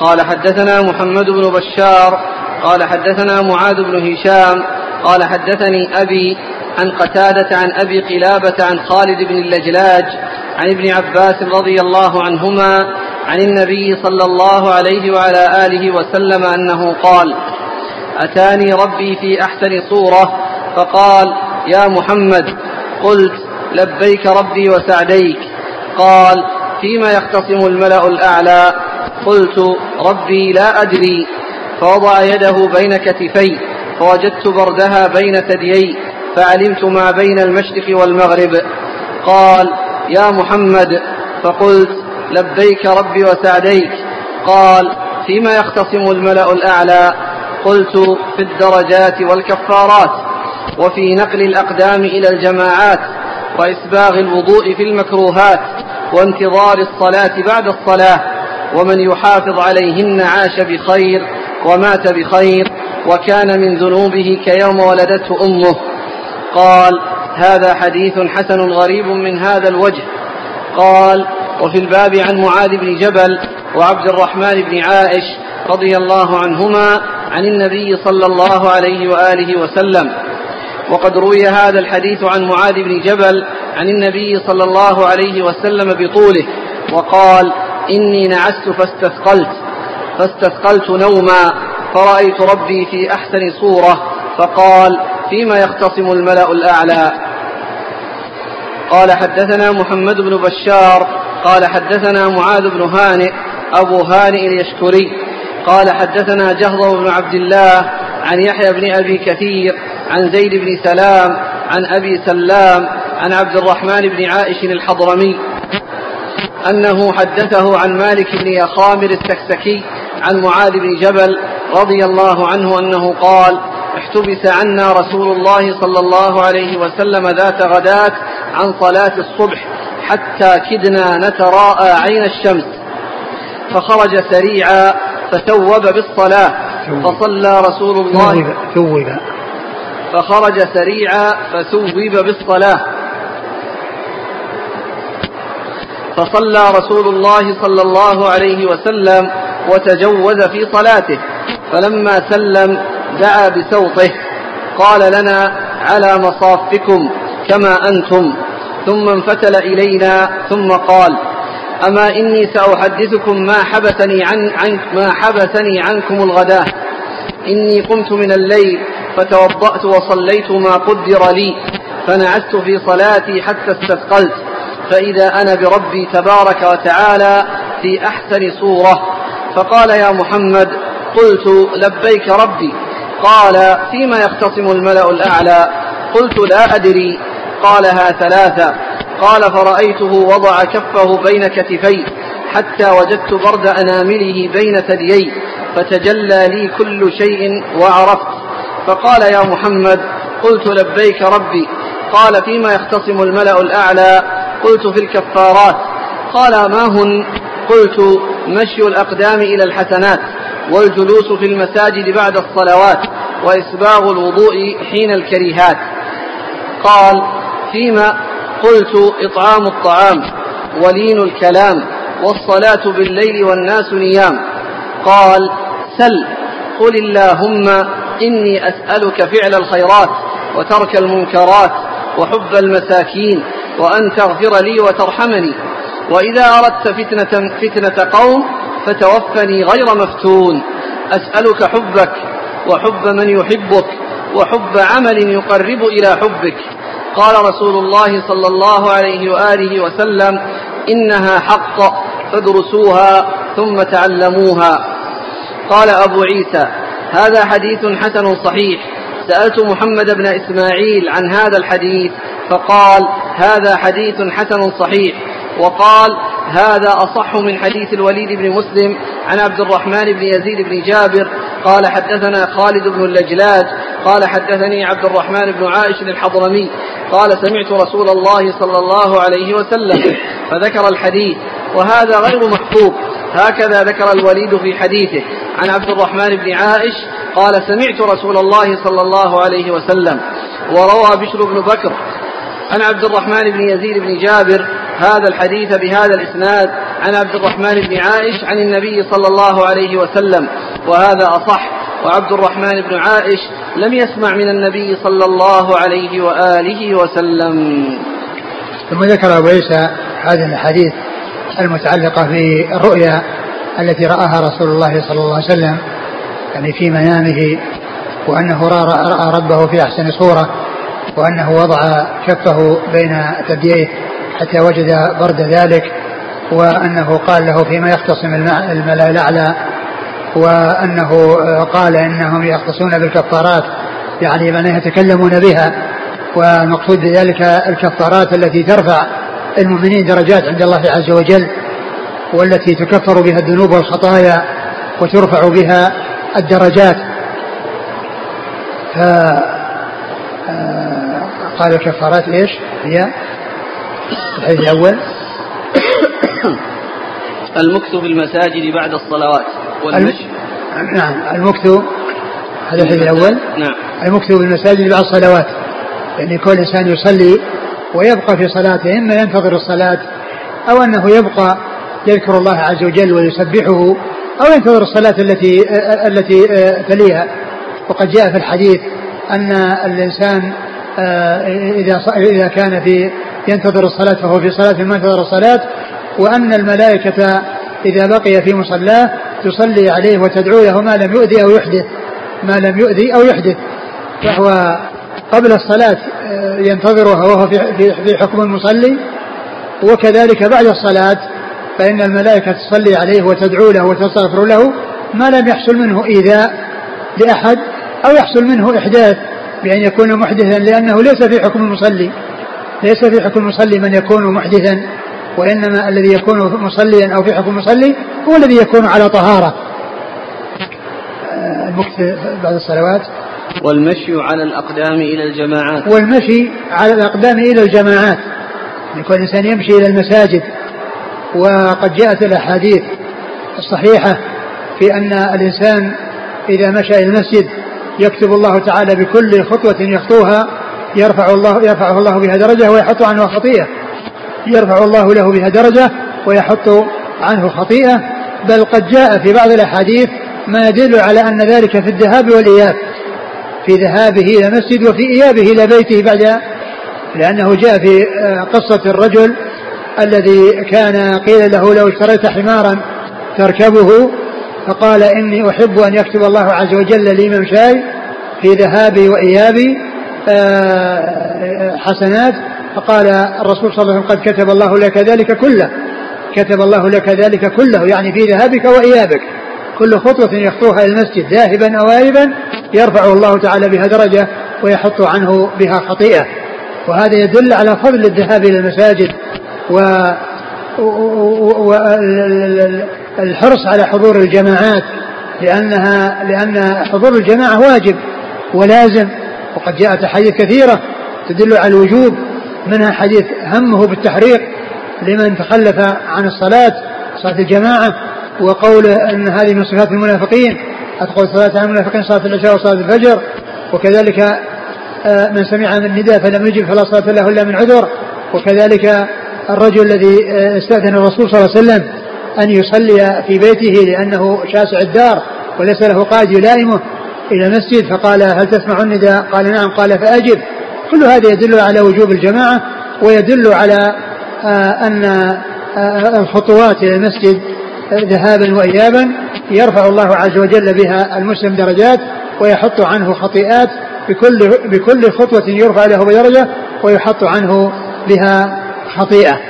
قال حدثنا محمد بن بشار. قال حدثنا معاذ بن هشام. قال حدثني أبي عن قتادة عن أبي قلابة عن خالد بن اللجلاج عن ابن عباس رضي الله عنهما عن النبي صلى الله عليه وعلى آله وسلم أنه قال أتاني ربي في أحسن صورة فقال يا محمد قلت لبيك ربي وسعديك. قال فيما يختصم الملأ الأعلى؟ قلت ربي لا أدري. فوضع يده بين كتفي فوجدت بردها بين ثديي فعلمت ما بين المشرق والمغرب. قال يا محمد فقلت لبيك ربي وسعديك. قال فيما يختصم الملأ الأعلى؟ قلت في الدرجات والكفارات وفي نقل الأقدام إلى الجماعات وإسباغ الوضوء في المكروهات وانتظار الصلاة بعد الصلاة ومن يحافظ عليهن عاش بخير ومات بخير وكان من ذنوبه كيوم ولدته أمه. قال هذا حديث حسن غريب من هذا الوجه. قال وفي الباب عن معاذ بن جبل وعبد الرحمن بن عائش رضي الله عنهما عن النبي صلى الله عليه وآله وسلم. وقد روي هذا الحديث عن معاذ بن جبل عن النبي صلى الله عليه وسلم بطوله وقال إني نعست فاستثقلت فاستثقلت نوما فرأيت ربي في أحسن صورة فقال فيما يختصم الملأ الأعلى. قال حدثنا محمد بن بشار قال حدثنا معاذ بن هانئ أبو هانئ اليشكري. قال حدثنا جهضم بن عبد الله عن يحيى بن أبي كثير عن زيد بن سلام عن أبي سلام عن عبد الرحمن بن عائش الحضرمي. أنه حدثه عن مالك بن يخامر السكسكي عن معاذ بن جبل رضي الله عنه أنه قال احتبس عنا رسول الله صلى الله عليه وسلم ذات غداة عن صلاة الصبح حتى كدنا نتراءى عين الشمس. فخرج سريعا فتوب بالصلاة فصلى رسول الله. ثوب فخرج سريعا فثوب بالصلاة. فصلى رسول الله صلى الله عليه وسلم وتجوز في صلاته. فلما سلم دعا بسوطه قال لنا على مصافكم كما أنتم. ثم انفتل إلينا ثم قال أما إني سأحدثكم ما حبسني عن, عن ما حبسني عنكم الغداة. إني قمت من الليل فتوضأت وصليت ما قدر لي فنعست في صلاتي حتى استثقلت. فإذا أنا بربي تبارك وتعالى في أحسن صورة. فقال يا محمد قلت لبيك ربي قال فيما يختصم الملأ الأعلى؟ قلت لا أدري. قالها ثلاثة. قال فرأيته وضع كفه بين كتفي حتى وجدت برد أنامله بين ثديي فتجلى لي كل شيء وعرفت. فقال يا محمد قلت لبيك ربي. قال فيما يختصم الملأ الأعلى؟ قلت في الكفارات. قال ما هن؟ قلت مشي الأقدام إلى الحسنات. والجلوس في المساجد بعد الصلوات وإسباغ الوضوء حين الكريهات. قال فيما قلت إطعام الطعام ولين الكلام والصلاة بالليل والناس نيام. قال سل قل اللهم إني أسألك فعل الخيرات وترك المنكرات وحب المساكين وأن تغفر لي وترحمني. وإذا أردت فتنة فتنة قوم فتوفني غير مفتون. أسألك حبك وحب من يحبك وحب عمل يقرب إلى حبك. قال رسول الله صلى الله عليه وآله وسلم إنها حق فادرسوها ثم تعلموها. قال أبو عيسى هذا حديث حسن صحيح. سألت محمد بن إسماعيل عن هذا الحديث فقال هذا حديث حسن صحيح. وقال هذا أصح من حديث الوليد بن مسلم عن عبد الرحمن بن يزيد بن جابر قال حدثنا خالد بن اللجلاج قال حدثني عبد الرحمن بن عائش الحضرمي قال سمعت رسول الله صلى الله عليه وسلم فذكر الحديث وهذا غير محفوظ هكذا ذكر الوليد في حديثه عن عبد الرحمن بن عائش قال سمعت رسول الله صلى الله عليه وسلم وروى بشر بن بكر عن عبد الرحمن بن يزيد بن جابر هذا الحديث بهذا الإسناد عن عبد الرحمن بن عائش عن النبي صلى الله عليه وسلم وهذا أصح. وعبد الرحمن بن عائش لم يسمع من النبي صلى الله عليه وآله وسلم. ثم ذكر أبو عيسى هذه الأحاديث المتعلقة بالرؤيا التي رآها رسول الله صلى الله عليه وسلم يعني في منامه وأنه رأى ربه في أحسن صورة وأنه وضع كفه بين ثدييه حتى وجد برد ذلك وأنه قال له فيما يختصم الملأ الأعلى وأنه قال إنهم يختصون بالكفارات يعني من يتكلمون بها والمقصود بذلك الكفارات التي ترفع المؤمنين درجات عند الله عز وجل والتي تكفر بها الذنوب والخطايا وترفع بها الدرجات. ف آه، قال الكفارات إيش؟ هي الحديث الأول. المكث في المساجد بعد الصلوات والمشي. نعم المكث. هذا الحديث الأول. نعم. المكث في المساجد بعد الصلوات. يعني كل إنسان يصلي ويبقى في صلاته إما ينتظر الصلاة أو أنه يبقى يذكر الله عز وجل ويسبحه أو ينتظر الصلاة التي التي تليها. وقد جاء في الحديث أن الإنسان إذا إذا كان في ينتظر الصلاة فهو في صلاة ما انتظر الصلاة. وأن الملائكة إذا بقي في مصلاه تصلي عليه وتدعو له ما لم يؤذي أو يحدث ما لم يؤذي أو يحدث. فهو قبل الصلاة ينتظرها وهو في حكم المصلي. وكذلك بعد الصلاة فإن الملائكة تصلي عليه وتدعو له وتستغفر له ما لم يحصل منه إيذاء لأحد أو يحصل منه إحداث بأن يكون محدثا لأنه ليس في حكم المصلي. ليس في حكم المصلي من يكون محدثا وإنما الذي يكون مصليا أو في حكم المصلي هو الذي يكون على طهارة. المكث بعد الصلوات. والمشي على الأقدام إلى الجماعات. والمشي على الأقدام إلى الجماعات. يكون الإنسان يمشي إلى المساجد. وقد جاءت الأحاديث الصحيحة في أن الإنسان إذا مشى إلى المسجد يكتب الله تعالى بكل خطوة يخطوها. يرفع الله يرفعه الله بها درجة ويحط عنه خطيئة. يرفع الله له بها درجة ويحط عنه خطيئة. بل قد جاء في بعض الأحاديث ما يدل على أن ذلك في الذهاب والإياب. في ذهابه إلى المسجد وفي إيابه إلى بيته بعد لأنه جاء في قصة الرجل الذي كان قيل له لو اشتريت حمارا تركبه فقال إني أحب أن يكتب الله عز وجل لي ممشاي في ذهابي وإيابي حسنات فقال الرسول صلى الله عليه وسلم قد كتب الله لك ذلك كله. كتب الله لك ذلك كله يعني في ذهابك وإيابك. كل خطوة يخطوها إلى المسجد ذاهبا أو آيبا يرفع الله تعالى بها درجة ويحط عنه بها خطيئة. وهذا يدل على فضل الذهاب إلى المساجد و والحرص على حضور الجماعات لأنها لأن حضور الجماعة واجب ولازم. وقد جاءت أحاديث كثيرة تدل على الوجوب منها حديث همه بالتحريق لمن تخلف عن الصلاة صلاة الجماعة وقوله أن هذه من صفات المنافقين أتقول صلاة المنافقين صلاة العشاء وصلاة الفجر وكذلك من سمع من النداء فلم يجب فلا صلاة له إلا من عذر وكذلك الرجل الذي استأذن الرسول صلى الله عليه وسلم أن يصلي في بيته لأنه شاسع الدار وليس له قائد يلائمه. إلى المسجد فقال هل تسمع النداء؟ قال نعم قال فأجب. كل هذا يدل على وجوب الجماعة ويدل على أن الخطوات إلى المسجد ذهابا وإيابا. يرفع الله عز وجل بها المسلم درجات ويحط عنه خطيئات بكل بكل خطوة يرفع له بدرجة ويحط عنه بها خطيئة.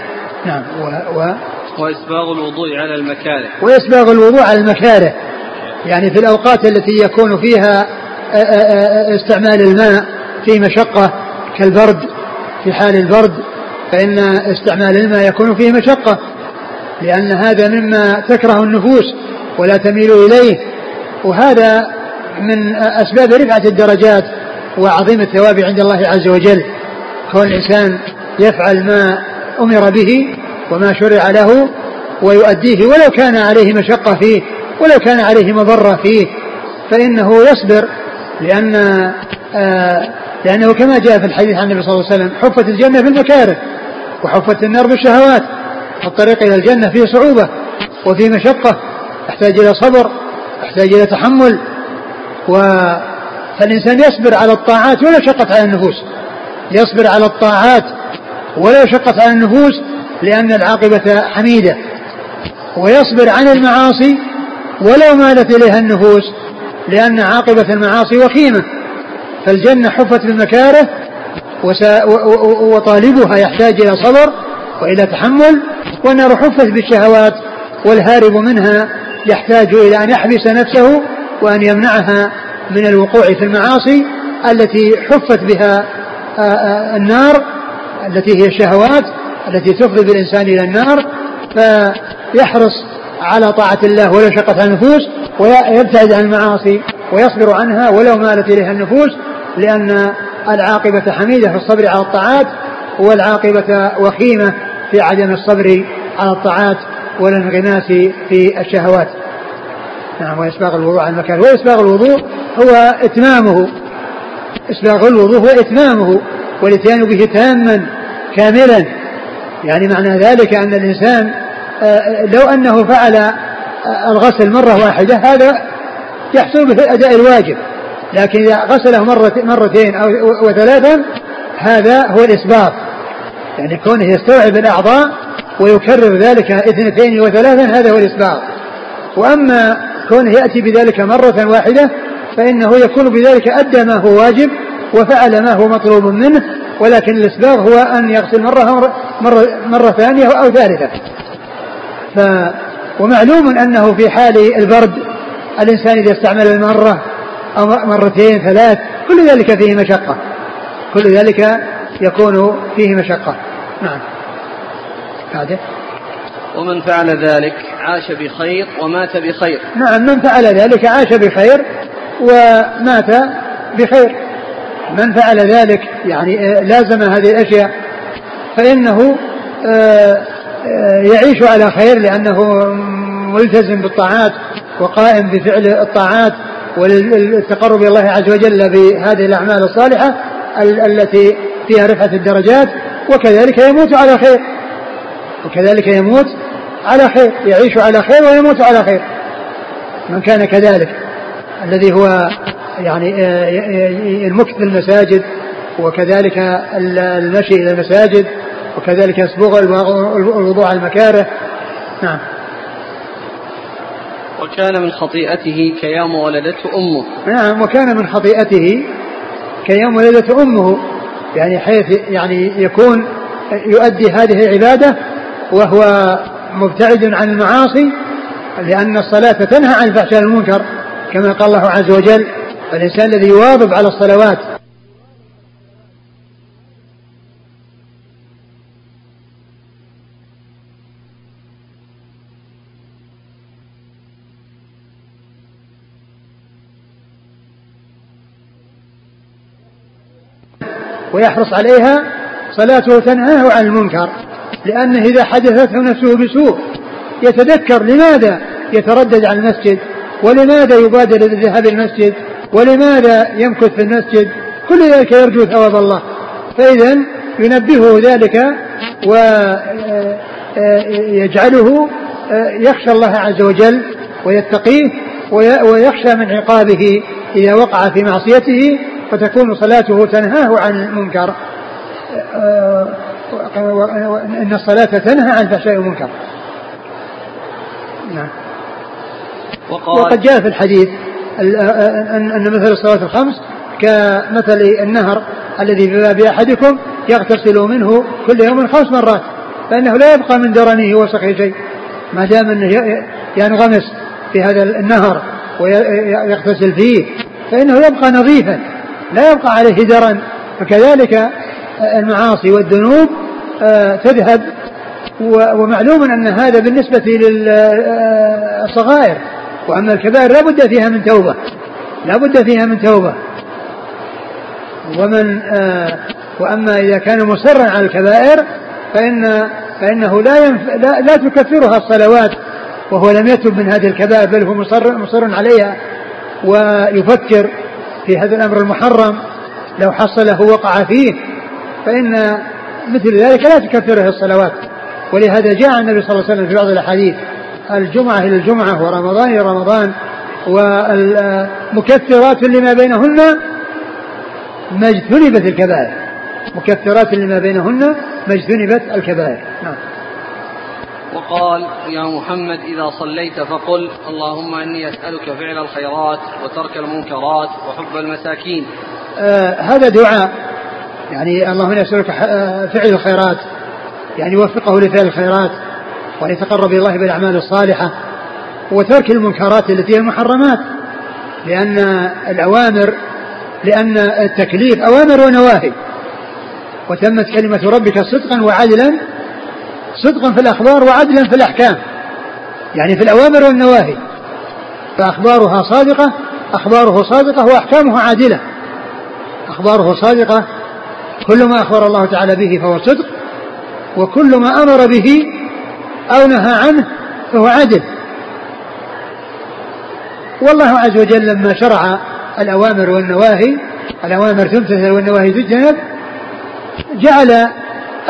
نعم. و, و وإسباغ الوضوء على المكاره. وإسباغ الوضوء على المكاره. يعني في الأوقات التي يكون فيها استعمال الماء في مشقة كالبرد في حال البرد فإن استعمال الماء يكون فيه مشقة لأن هذا مما تكره النفوس ولا تميل إليه وهذا من أسباب رفعة الدرجات وعظيم الثواب عند الله عز وجل. كون الإنسان يفعل ما أمر به وما شرع له ويؤديه ولو كان عليه مشقة فيه ولو كان عليه مضرة فيه فإنه يصبر لأن آه لأنه كما جاء في الحديث عن النبي صلى الله عليه وسلم حفت الجنة بالمكاره وحفت النار بالشهوات الطريق إلى الجنة فيه صعوبة وفيه مشقة يحتاج إلى صبر يحتاج إلى تحمل و فالإنسان يصبر على الطاعات ولو شقت على النفوس. يصبر على الطاعات ولو شقت على النفوس لأن العاقبة حميدة. ويصبر عن المعاصي ولو مالت إليها النفوس لأن عاقبة المعاصي وخيمة. فالجنة حفت بالمكاره وطالبها يحتاج إلى صبر وإلى تحمل والنار حفت بالشهوات والهارب منها يحتاج إلى أن يحبس نفسه وأن يمنعها من الوقوع في المعاصي التي حفت بها النار التي هي الشهوات التي تفضي بالإنسان إلى النار. فيحرص على طاعة الله ولو شقت على النفوس ويبتعد عن المعاصي ويصبر عنها ولو مالت إليها النفوس لأن العاقبة حميدة في الصبر على الطاعات والعاقبة وخيمة في عدم الصبر على الطاعات والانغماس في الشهوات. نعم وإسباغ الوضوء على المكان. وإسباغ الوضوء هو إتمامه. إسباغ الوضوء هو إتمامه والإتيان به تاما كاملا. يعني معنى ذلك أن الإنسان لو أنه فعل آه، الغسل مرة واحدة هذا يحصل به أداء الواجب. لكن إذا غسله مرتين أو وثلاثا هذا هو الإسباغ يعني كونه يستوعب الأعضاء ويكرر ذلك اثنتين وثلاثا هذا هو الإسباغ وأما كونه يأتي بذلك مرة واحدة فإنه يكون بذلك أدى ما هو واجب وفعل ما هو مطلوب منه ولكن الإسباغ هو أن يغسل مرة مرة, مرة ثانية أو ثالثة. ف ومعلوم أنه في حال البرد الإنسان إذا استعمل المرة أو مرتين ثلاث كل ذلك فيه مشقة. كل ذلك يكون فيه مشقة. نعم. بعده ومن فعل ذلك عاش بخير ومات بخير. نعم من فعل ذلك عاش بخير ومات بخير. من فعل ذلك يعني آه، لازم هذه الأشياء. فإنه آه، يعيش على خير لأنه ملتزم بالطاعات وقائم بفعل الطاعات والتقرب إلى الله عز وجل بهذه الأعمال الصالحة التي فيها رفعة الدرجات وكذلك يموت على خير. وكذلك يموت على خير يعيش على خير ويموت على خير. من كان كذلك الذي هو يعني آه، المكث في المساجد وكذلك المشي إلى المساجد وكذلك يسبغ الوضوء على المكاره. نعم. وكان من خطيئته كيوم ولدته أمه. نعم وكان من خطيئته كيوم ولدته أمه. يعني حيث يعني يكون يؤدي هذه العبادة وهو مبتعد عن المعاصي لأن الصلاة تنهى عن الفحشاء والمنكر كما قال الله عز وجل الإنسان الذي يواظب على الصلوات ويحرص عليها صلاته تنهاه عن المنكر لأنه إذا حدثته نفسه بسوء يتذكر لماذا يتردد عن المسجد؟ ولماذا يبادر للذهاب المسجد؟ ولماذا يمكث في المسجد؟ كل ذلك يرجو ثواب الله. فإذا ينبهه ذلك ويجعله يخشى الله عز وجل ويتقيه ويخشى من عقابه إذا وقع في معصيته فتكون صلاته تنهاه عن المنكر. إن الصلاة تنهى عن الفحشاء والمنكر نعم. وقد جاء في الحديث أن مثل الصلاة الخمس كمثل النهر الذي في باب أحدكم يغتسل منه كل يوم خمس مرات فإنه لا يبقى من درنه وسخه شيء. ما دام أنه ينغمس في هذا النهر ويغتسل فيه فإنه يبقى نظيفا. لا يبقى عليه درن فكذلك المعاصي والذنوب آه، تذهب ومعلوم أن هذا بالنسبة للصغائر وأما الكبائر لا بد فيها من توبة. لا بد فيها من توبة. ومن آه، وأما إذا كان مصرا على الكبائر فإن فإنه لا, ينف... لا, لا تكفرها الصلوات وهو لم يتب من هذه الكبائر بل هو مصر, مصر عليها ويفكر في هذا الأمر المحرم لو حصله وقع فيه فإن مثل ذلك لا تكفره الصلوات. ولهذا جاء النبي صلى الله عليه وسلم في بعض الأحاديث الجمعة إلى الجمعة ورمضان إلى رمضان ومكفرات لما بينهن ما اجتنبت الكبائر. مكفرات لما بينهن ما اجتنبت الكبائر. نعم. وقال يا محمد إذا صليت فقل اللهم إني أسألك فعل الخيرات وترك المنكرات وحب المساكين. آه هذا دعاء. يعني اللهم إني أسألك آه، فعل الخيرات. يعني وفقه لفعل الخيرات وأن يتقرب إلى الله بالأعمال الصالحة وترك المنكرات التي هي المحرمات لأن الأوامر لأن التكليف أوامر ونواهي. وتمت كلمة ربك صدقا وعدلا صدقا في الأخبار وعدلا في الأحكام. يعني في الأوامر والنواهي. فأخبارها صادقة أخباره صادقة وأحكامه عادلة. أخباره صادقة كل ما أخبر الله تعالى به فهو صدق وكل ما أمر به أو نهى عنه فهو عدل. والله عز وجل لما شرع الأوامر والنواهي الأوامر تمتثل والنواهي تجتنب جعل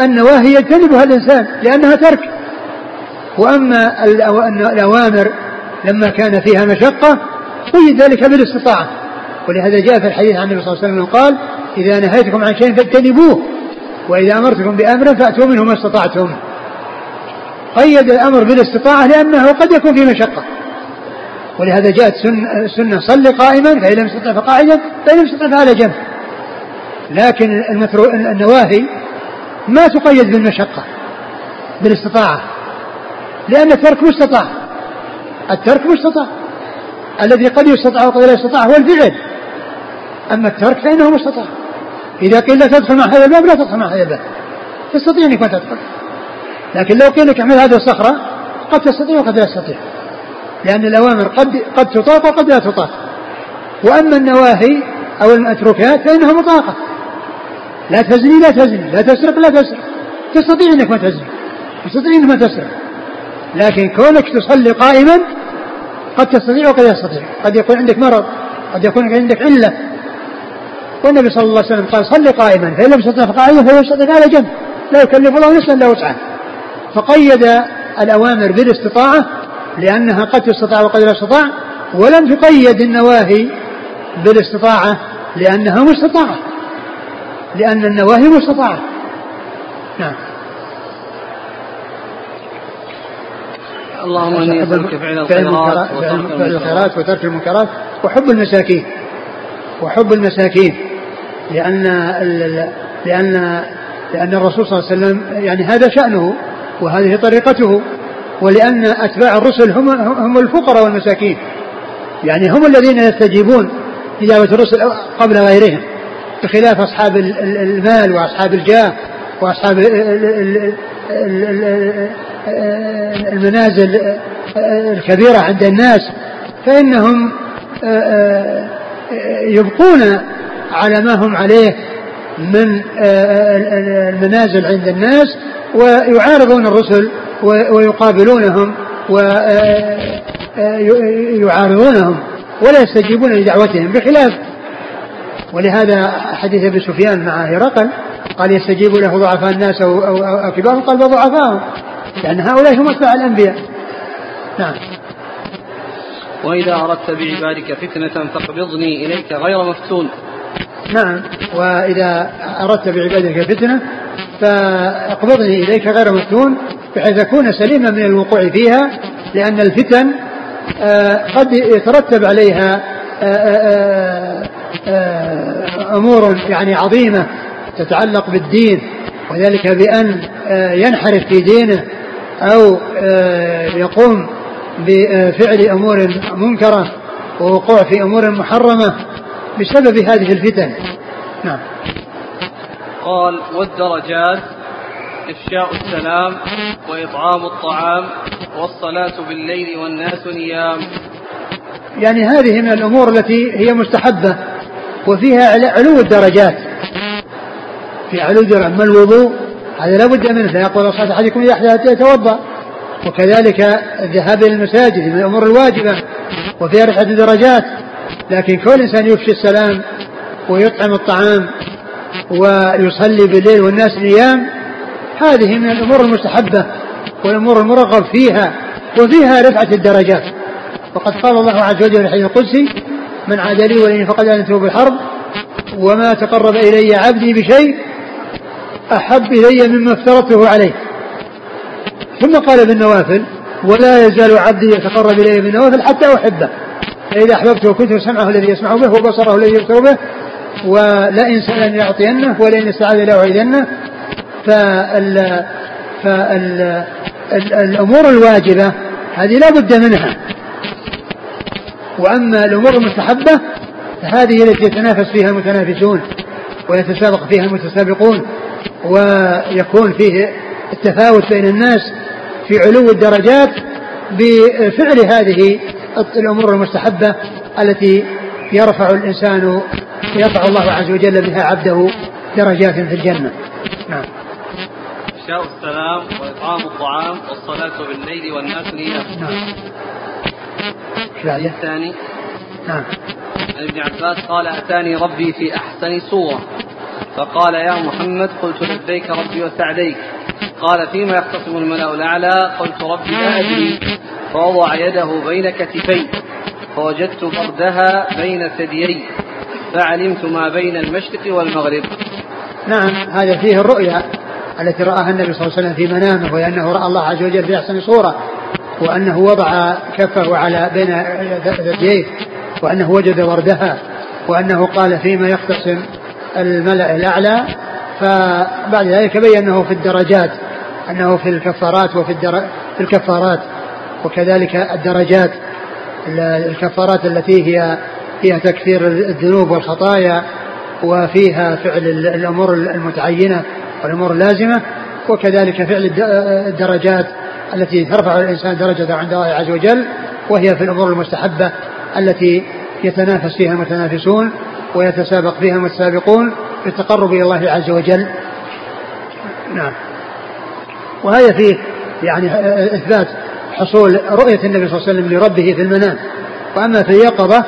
النواهي يجتنبها الإنسان لأنها ترك. وأما الأوامر لما كان فيها مشقة قيد ذلك بالاستطاعة ولهذا جاء في الحديث عن النبي صلى الله عليه وسلم قال إذا نهيتكم عن شيء فاجتنبوه وإذا أمرتكم بأمر فأتوا منه ما استطعتم. قيد الأمر بالاستطاعة لأنه قد يكون في مشقة. ولهذا جاءت سنة صل قائما فإن لم يستطع فقاعدا فإن لم يستطع فعلى جنب. لكن النواهي ما تقيد بالمشقة بالاستطاعة لأن الترك مستطاع. الترك مستطاع. الذي قد يستطاع وقد لا يستطاع هو الفعل. أما الترك فإنه مستطاع. إذا قيل لا تدخل مع هذا الباب لا تدخل مع هذا الباب. تستطيع أنك ما تدخل. لكن لو قيل لك اعمل هذه الصخرة قد تستطيع وقد لا تستطيع. لأن الأوامر قد قد تطاق وقد لا تطاق. وأما النواهي أو المتروكات فإنها مطاقة لا تزني لا تزني. لا تسرق لا تسرق. تستطيع أنك ما تزني. تستطيع أنك ما تسرق. لكن كونك تصلي قائما قد تستطيع وقد لا تستطيع قد يكون عندك مرض قد يكون عندك علة. والنبي صلى الله عليه وسلم قال صلي قائما فإن لم تستطع فقائما فهو يستطيع على جنب. لا يكلف الله نفسا الا وسعها. فقيد الأوامر بالاستطاعة لأنها قد تستطاع وقد لا تستطاع ولم تقيد النواهي بالاستطاعة لأنها مستطاعة. لأن النواهي مستطاعة. نعم. اللهم إني أسألك فعل الخيرات فعل الخيرات وترك المنكرات وحب المساكين. وحب المساكين. لأن لأن لأن الرسول صلى الله عليه وسلم يعني هذا شأنه وهذه طريقته. ولأن أتباع الرسل هم هم الفقراء والمساكين. يعني هم الذين يستجيبون إجابة الرسل قبل غيرهم. بخلاف أصحاب المال وأصحاب الجاه وأصحاب المنازل الكبيرة عند الناس فإنهم يبقون على ما هم عليه من المنازل عند الناس ويعارضون الرسل ويقابلونهم ويعارضونهم ولا يستجيبون لدعوتهم بخلاف ولهذا حديث أبي سفيان مع هرقل قال يستجيب له ضعفاء الناس أو أو, أو كبارهم قال ضعفاءهم. لأن هؤلاء هم أتباع الأنبياء. نعم. وإذا أردت بعبادك فتنة فاقبضني إليك غير مفتون. نعم. وإذا أردت بعبادك فتنة فاقبضني إليك غير مفتون بحيث أكون سليما من الوقوع فيها لأن الفتن آه، قد يترتب عليها آه، آه، أمور يعني عظيمة تتعلق بالدين وذلك بأن آه، ينحرف في دينه أو يقوم بفعل أمور منكرة ووقوع في أمور محرمة بسبب هذه الفتن. نعم. قال والدرجات إفشاء السلام وإطعام الطعام والصلاة بالليل والناس نيام. يعني هذه من الأمور التي هي مستحبة. وفيها علو الدرجات. في علو الدرجات. أما الوضوء؟ هذا لا بد منه. فيقول صلاة أحدكم إذا أحدث يتوضأ. وكذلك الذهاب إلى المساجد من الأمور الواجبة. وفيها رفعة الدرجات. لكن كل إنسان يفشي السلام ويطعم الطعام ويصلي بالليل والناس نيام هذه من الأمور المستحبة والأمور المرغب فيها. وفيها رفعة الدرجات. وقد قال الله عز وجل في الحديث القدسي من عاد لي ولي فقد أنته بالحرب وما تقرب إلي عبدي بشيء أحب إلي مما افترضته عليه. ثم قال بالنوافل ولا يزال عبدي يتقرب إلي بالنوافل حتى أحبه. فإذا أحببته كنت سمعه الذي يسمع به وبصره الذي يبصر به ولئن سألني لأعطينه ولئن استعاذ لأعيذنه فال فال الأمور الواجبة هذه لا بد منها. وأما الأمور المستحبة فهذه التي يتنافس فيها المتنافسون ويتسابق فيها المتسابقون ويكون فيه التفاوت بين الناس في علو الدرجات بفعل هذه الأمور المستحبة التي يرفع الإنسان يرفع الله عز وجل بها عبده درجات في الجنة. نعم. إفشاء السلام وإطعام الطعام والصلاة بالليل والناس نعم. الثاني. نعم. عن ابن عباس قال أتاني ربي في أحسن صورة. فقال يا محمد قلت لبيك ربي وسعديك. قال فيما يختصم الملأ الأعلى قلت ربي لا أدري. فوضع يده بين كتفي. فوجدت بردها بين ثديي. فعلمت ما بين المشرق والمغرب. نعم هذا فيه الرؤيا التي رآها النبي صلى الله عليه وسلم في منامه وهي أنه رأى الله عز وجل في أحسن صورة. وأنه وضع كفه على بين ثدييه وأنه وجد وردها وأنه قال فيما يختصم الملأ الأعلى فبعد ذلك بين أنه في الدرجات أنه في الكفارات وفي في الكفارات وكذلك الدرجات الكفارات التي هي فيها تكفير الذنوب والخطايا وفيها فعل الأمور المتعينة والأمور اللازمة وكذلك فعل الدرجات التي ترفع الإنسان درجة عند الله عز وجل وهي في الأمور المستحبة التي يتنافس فيها المتنافسون ويتسابق فيها المتسابقون في التقرب إلى الله عز وجل. نعم. وهذا فيه يعني إثبات حصول رؤية النبي صلى الله عليه وسلم لربه في المنام. وأما في اليقظة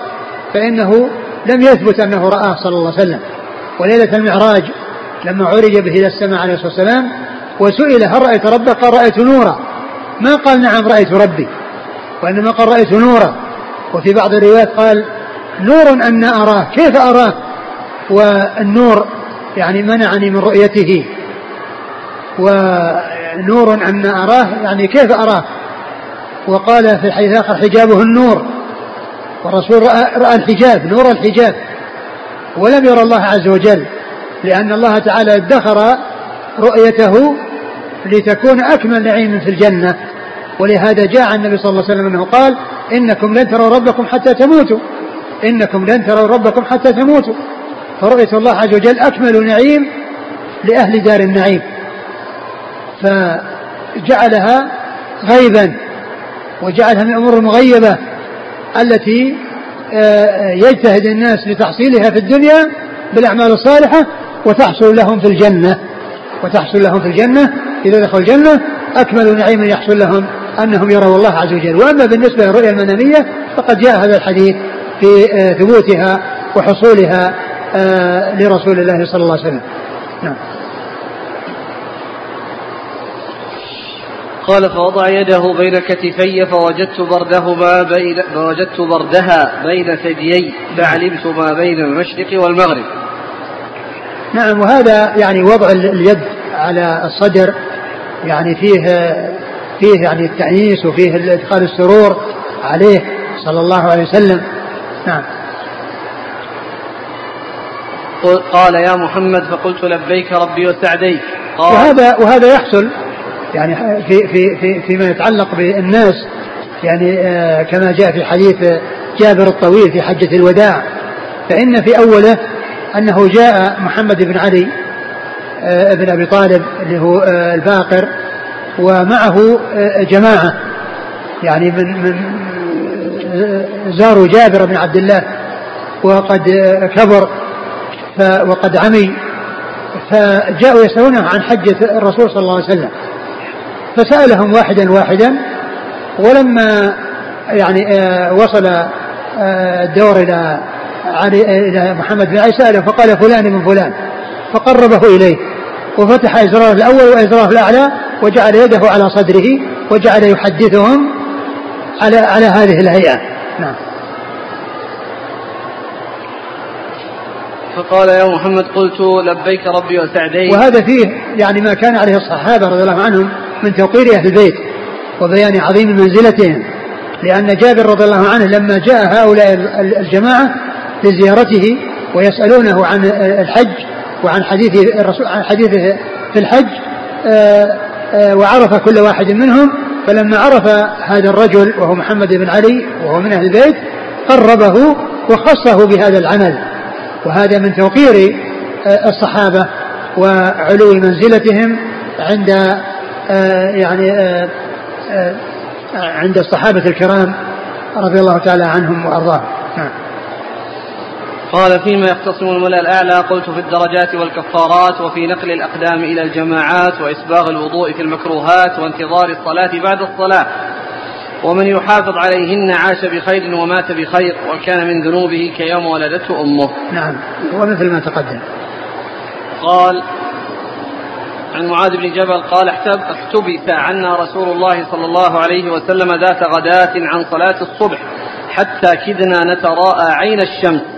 فإنه لم يثبت أنه رآه صلى الله عليه وسلم. وليلة المعراج لما عرج به إلى السماء عليه الصلاة والسلام وسئل هل رأيت ربك؟ قال رأيت نورا. ما قال نعم رأيت ربي وإنما قال رأيت نورا. وفي بعض الروايات قال نور أن أراه كيف أراه؟ والنور يعني منعني من رؤيته. ونور أن أراه يعني كيف أراه؟ وقال في الحديث الآخر حجابه النور. والرسول رأى, رأى الحجاب نور الحجاب. ولم يرى الله عز وجل لأن الله تعالى ادخر رؤيته لتكون أكمل نعيم في الجنة. ولهذا جاء النبي صلى الله عليه وسلم أنه قال إنكم لن تروا ربكم حتى تموتوا. إنكم لن تروا ربكم حتى تموتوا. فرؤية الله عز وجل أكمل نعيم لأهل دار النعيم. فجعلها غيبا وجعلها من الأمور المغيبة التي آه، يجتهد الناس لتحصيلها في الدنيا بالأعمال الصالحة وتحصل لهم في الجنة. وتحصل لهم في الجنة إذا دخلوا الجنة أكمل نعيم يحصل لهم أنهم يروا الله عز وجل. وأما بالنسبة للرؤيا المنامية فقد جاء هذا الحديث في آه، ثبوتها وحصولها آه، لرسول الله صلى الله عليه وسلم. نعم. قال فوضع يده بين كتفي فوجدت بردهما بين فوجدت بردها بين ثديي فعلمت ما بين المشرق والمغرب. نعم وهذا يعني وضع اليد على الصدر يعني فيه فيه يعني التأنيس وفيه إدخال السرور عليه صلى الله عليه وسلم. نعم. قال يا محمد فقلت لبيك ربي وسعديك. قال وهذا وهذا يحصل يعني في في في فيما يتعلق بالناس يعني آه كما جاء في حديث جابر الطويل في حجة الوداع فإن في أوله أنه جاء محمد بن علي آه بن أبي طالب اللي هو آه الباقر ومعه آه جماعة يعني من من زاروا جابر بن عبد الله وقد كبر وقد عمي فجاءوا يسألونه عن حجة الرسول صلى الله عليه وسلم. فسألهم واحدا واحدا ولما يعني وصل الدور إلى علي إلى محمد بن سأله فقال فلان من فلان. فقربه إليه وفتح إزراره الأول وإزراره الأعلى وجعل يده على صدره وجعل يحدثهم على على هذه الهيئة. نعم. فقال يا محمد قلت لبيك ربي وسعديك. وهذا فيه يعني ما كان عليه الصحابة رضي الله عنهم من توقير أهل البيت وبيان عظيم منزلتهم. لأن جابر رضي الله عنه لما جاء هؤلاء الجماعة لزيارته ويسألونه عن الحج وعن حديث الرسول عن حديثه في الحج آه، آه، وعرف كل واحد منهم. فلما عرف هذا الرجل وهو محمد بن علي وهو من أهل البيت قربه وخصه بهذا العمل. وهذا من توقير آه، الصحابة وعلو منزلتهم عند يعني عند الصحابة الكرام رضي الله تعالى عنهم وأرضاهم. نعم. قال فيما يختصم الملأ الأعلى قلت في الدرجات والكفارات وفي نقل الأقدام إلى الجماعات وإسباغ الوضوء في المكروهات وانتظار الصلاة بعد الصلاة. ومن يحافظ عليهن عاش بخير ومات بخير وكان من ذنوبه كيوم ولدته أمه. نعم. ومثل ما تقدم. قال عن معاذ بن جبل قال احتبس عنا رسول الله صلى الله عليه وسلم ذات غداة عن صلاة الصبح حتى كدنا نتراءى عين الشمس.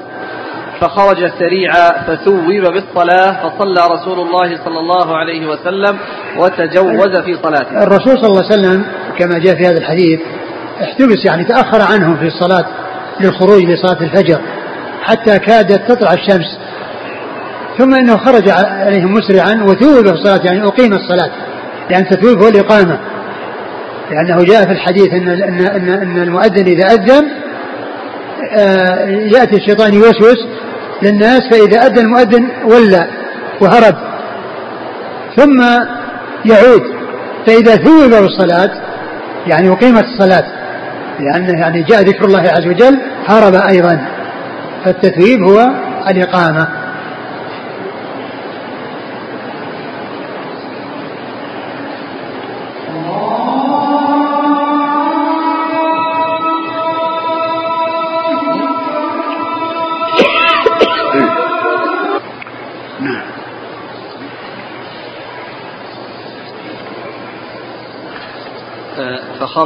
فخرج سريعا فثوب بالصلاة فصلى رسول الله صلى الله عليه وسلم وتجوز في صلاته. الرسول صلى الله عليه وسلم كما جاء في هذا الحديث احتبس يعني تأخر عنهم في الصلاة للخروج لصلاة الفجر حتى كادت تطلع الشمس. ثم إنه خرج عليهم مسرعا وثوب الصلاة يعني أقيم الصلاة لأن يعني تثويب هو الاقامة لأنه جاء في الحديث ان ان ان, أن المؤذن إذا أذن آه، يأتي الشيطان يوسوس للناس فإذا أذن المؤذن ولى وهرب. ثم يعود. فإذا ثوب بالصلاة يعني أقيمت الصلاة لأنه يعني جاء ذكر الله عز وجل هرب أيضا. فالتثويب هو الإقامة.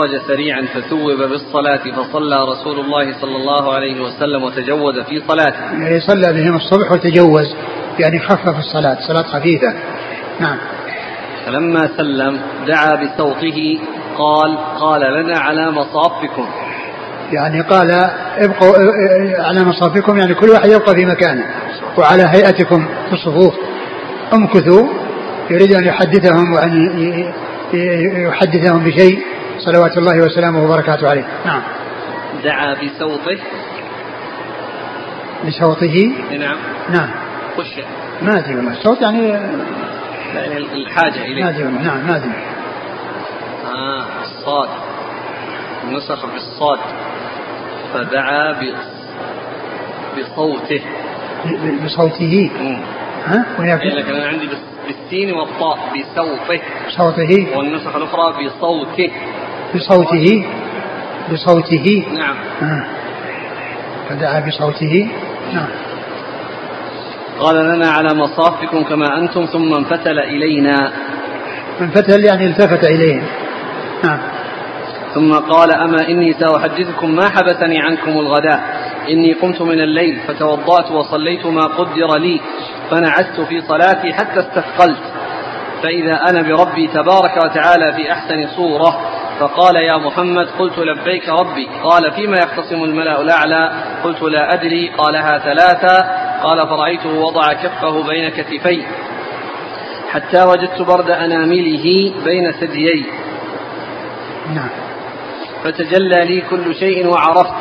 فخرج سريعا فثوب بالصلاة فصلى رسول الله صلى الله عليه وسلم وتجوز في صلاته. يعني صلى بهم الصبح وتجوز يعني خفف الصلاة صلاة خفيفة. نعم. فلما سلم دعا بصوته قال قال لنا على مصافكم. يعني قال ابقوا على مصافكم يعني كل واحد يبقى في مكانه وعلى هيئتكم في الصفوف. امكثوا يريد أن يحدثهم وأن يحدثهم بشيء. صلوات الله وسلامه وبركاته عليه. نعم. دعا بصوته. بصوته؟ نعم. نعم. خش. ما أدري والله. الصوت يعني يعني الحاجة إليه. ما أدري نعم ما أدري. آه الصاد. نسخ بالصاد فدعا بصوته. بصوته. ها؟ لكن أنا عندي بالسين والطاء بصوته. صوته. والنسخ الأخرى بصوته. بصوته بصوته. نعم. آه. فدعا بصوته. نعم. قال لنا على مصافكم كما أنتم ثم انفتل إلينا. انفتل يعني التفت إليهم نعم. ثم قال أما إني سأحدثكم ما حبسني عنكم الغداء. إني قمت من الليل فتوضأت وصليت ما قدر لي فنعست في صلاتي حتى استثقلت. فإذا أنا بربي تبارك وتعالى في أحسن صورة فقال يا محمد قلت لبيك ربي قال فيما يختصم الملأ الأعلى قلت لا أدري قالها ثلاثة قال فرأيته وضع كفه بين كتفي حتى وجدت برد أنامله بين ثديي نعم. فتجلى لي كل شيء وعرفت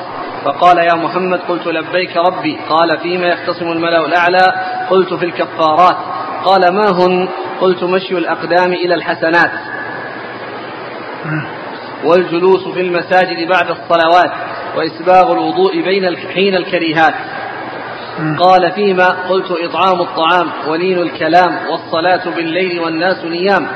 فقال يا محمد قلت لبيك ربي قال فيما يختصم الملأ الأعلى قلت في الكفارات قال ما هن؟ قلت مشي الأقدام إلى الحسنات. والجلوس في المساجد بعد الصلوات وإسباغ الوضوء بين حين الكريهات. قال فيما قلت إطعام الطعام ولين الكلام والصلاة بالليل والناس نيام.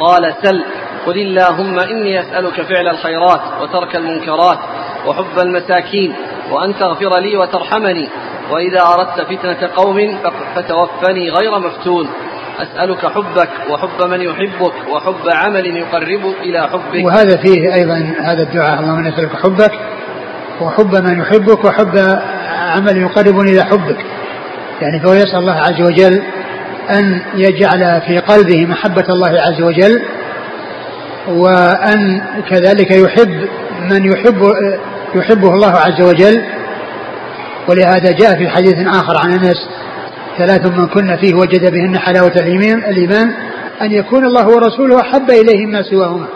قال سل قل اللهم إني أسألك فعل الخيرات وترك المنكرات وحب المساكين وأن تغفر لي وترحمني. وإذا أردت فتنة قوم فتوفني غير مفتون. أسألك حبك وحب من يحبك وحب عمل يقرب إلى حبك. وهذا فيه أيضا هذا الدعاء. اللهم نسألك حبك وحب من يحبك وحب عمل يقربني إلى حبك. يعني فهو يسأل الله عز وجل أن يجعل في قلبه محبة الله عز وجل وأن كذلك يحب من يحب يحبه الله عز وجل. ولهذا جاء في حديث آخر عن أنس ثلاث من كن فيه وجد بهن حلاوة الإيمان الإيمان أن يكون الله ورسوله أحب إليه ما سواهما.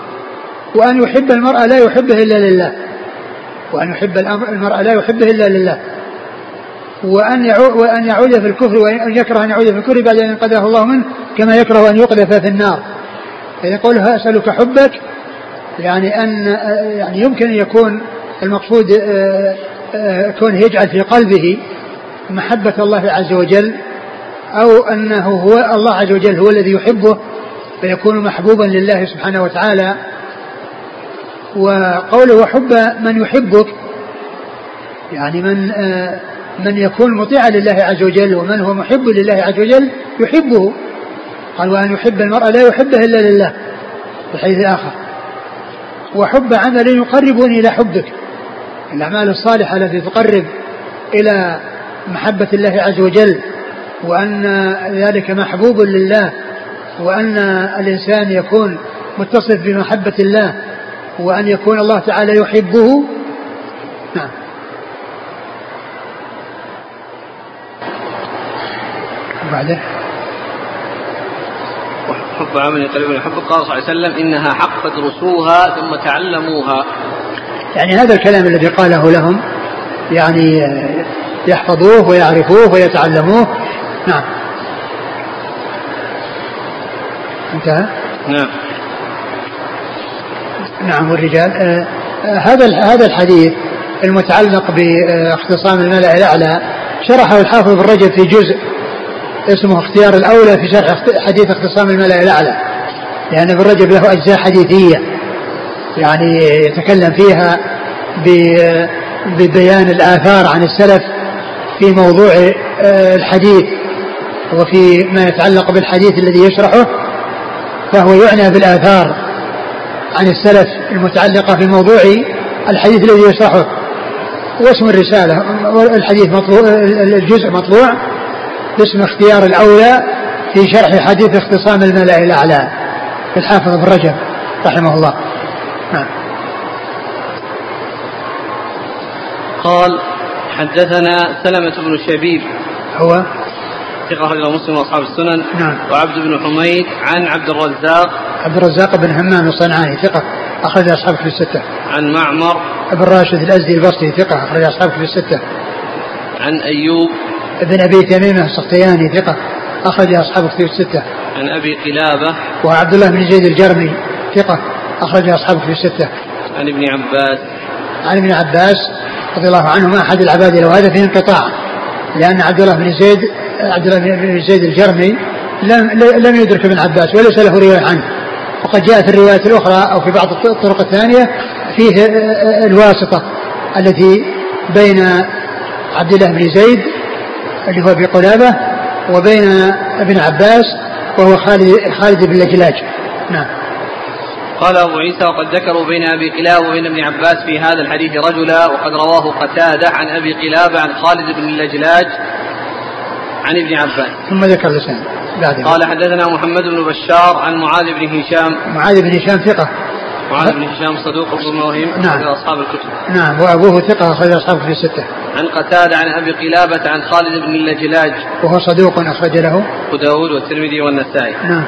وأن يحب المرء لا يحبه إلا لله. وأن يحب المرء لا يحبه إلا لله. وأن وأن يعود في الكفر وأن يكره أن يعود في الكفر بعد أن قذفه الله منه كما يكره أن يقذف في النار. فإذا قوله أسألك حبك يعني أن يعني يمكن أن يكون المقصود آه، آه، كونه يجعل في قلبه محبة الله عز وجل أو أنه هو الله عز وجل هو الذي يحبه فيكون محبوبا لله سبحانه وتعالى. وقوله وحب من يحبك يعني من آه، من يكون مطيعا لله عز وجل ومن هو محب لله عز وجل يحبه. قال وأن يحب المرء لا يحبه إلا لله في حديث آخر. وحب عمل يقربني إلى حبك الأعمال الصالحة التي تقرب إلى محبة الله عز وجل وأن ذلك محبوب لله وأن الإنسان يكون متصف بمحبة الله وأن يكون الله تعالى يحبه. نعم. وبعده حب عمل يقرب الحب قال صلى الله عليه وسلم إنها حق فادرسوها ثم تعلموها. يعني هذا الكلام الذي قاله لهم يعني يحفظوه ويعرفوه ويتعلموه نعم. انتهى؟ نعم. نعم والرجال آه آه هذا هذا الحديث المتعلق باختصام الملأ الأعلى شرحه الحافظ بن رجب في جزء اسمه اختيار الأولى في شرح حديث اختصام الملأ الأعلى لأن ابن رجب له أجزاء حديثية يعني يتكلم فيها ببيان الآثار عن السلف في موضوع آه، الحديث وفي ما يتعلق بالحديث الذي يشرحه فهو يعنى بالآثار عن السلف المتعلقة في موضوع الحديث الذي يشرحه. واسم الرسالة الحديث مطلوع الجزء مطبوع باسم اختيار الأولى في شرح حديث اختصام الملأ الأعلى الحافظ ابن رجب رحمه الله. نعم. قال حدثنا سلمة بن شبيب هو؟ ثقة رجل مسلم وأصحاب السنن. نعم. وعبد بن حميد عن عبد الرزاق. عبد الرزاق بن همام الصنعاني ثقة أخرج أصحاب في الستة. عن معمر. ابن راشد الأزدي البصري ثقة أخرج أصحاب في الستة. عن أيوب. ابن أبي تميمة السختياني ثقة أخرج أصحاب كتب الستة. عن أبي قلابة. وعبد الله بن زيد الجرمي ثقة أخرج أصحاب كتب الستة. عن ابن عباس. عن ابن عباس رضي الله عنهما أحد العباد وهذا فيه انقطاع لأن عبد الله بن زيد عبد الله بن زيد الجرمي لم لم يدرك ابن عباس وليس له رواية عنه. وقد جاء في الروايات الأخرى أو في بعض الطرق الثانية فيه الواسطة التي بين عبد الله بن زيد اللي هو أبي قلابة وبين ابن عباس وهو خالد خالد بن لجلاج. نعم. قال أبو عيسى وقد ذكروا بين أبي قلابة وبين ابن عباس في هذا الحديث رجلا وقد رواه قتادة عن أبي قلابة عن خالد بن اللجلاج عن ابن عباس. ثم ذكر لسان قال حدثنا محمد بن بشار عن معاذ بن هشام. معاذ بن هشام ثقة. معاذ بن هشام صدوق ابن موهم نعم. أصحاب الكتب. نعم وأبوه ثقة أخرج أصحاب في الستة عن قتادة عن أبي قلابة عن خالد بن اللجلاج. وهو صدوق أخرج له. أبو داود والترمذي والنسائي. نعم.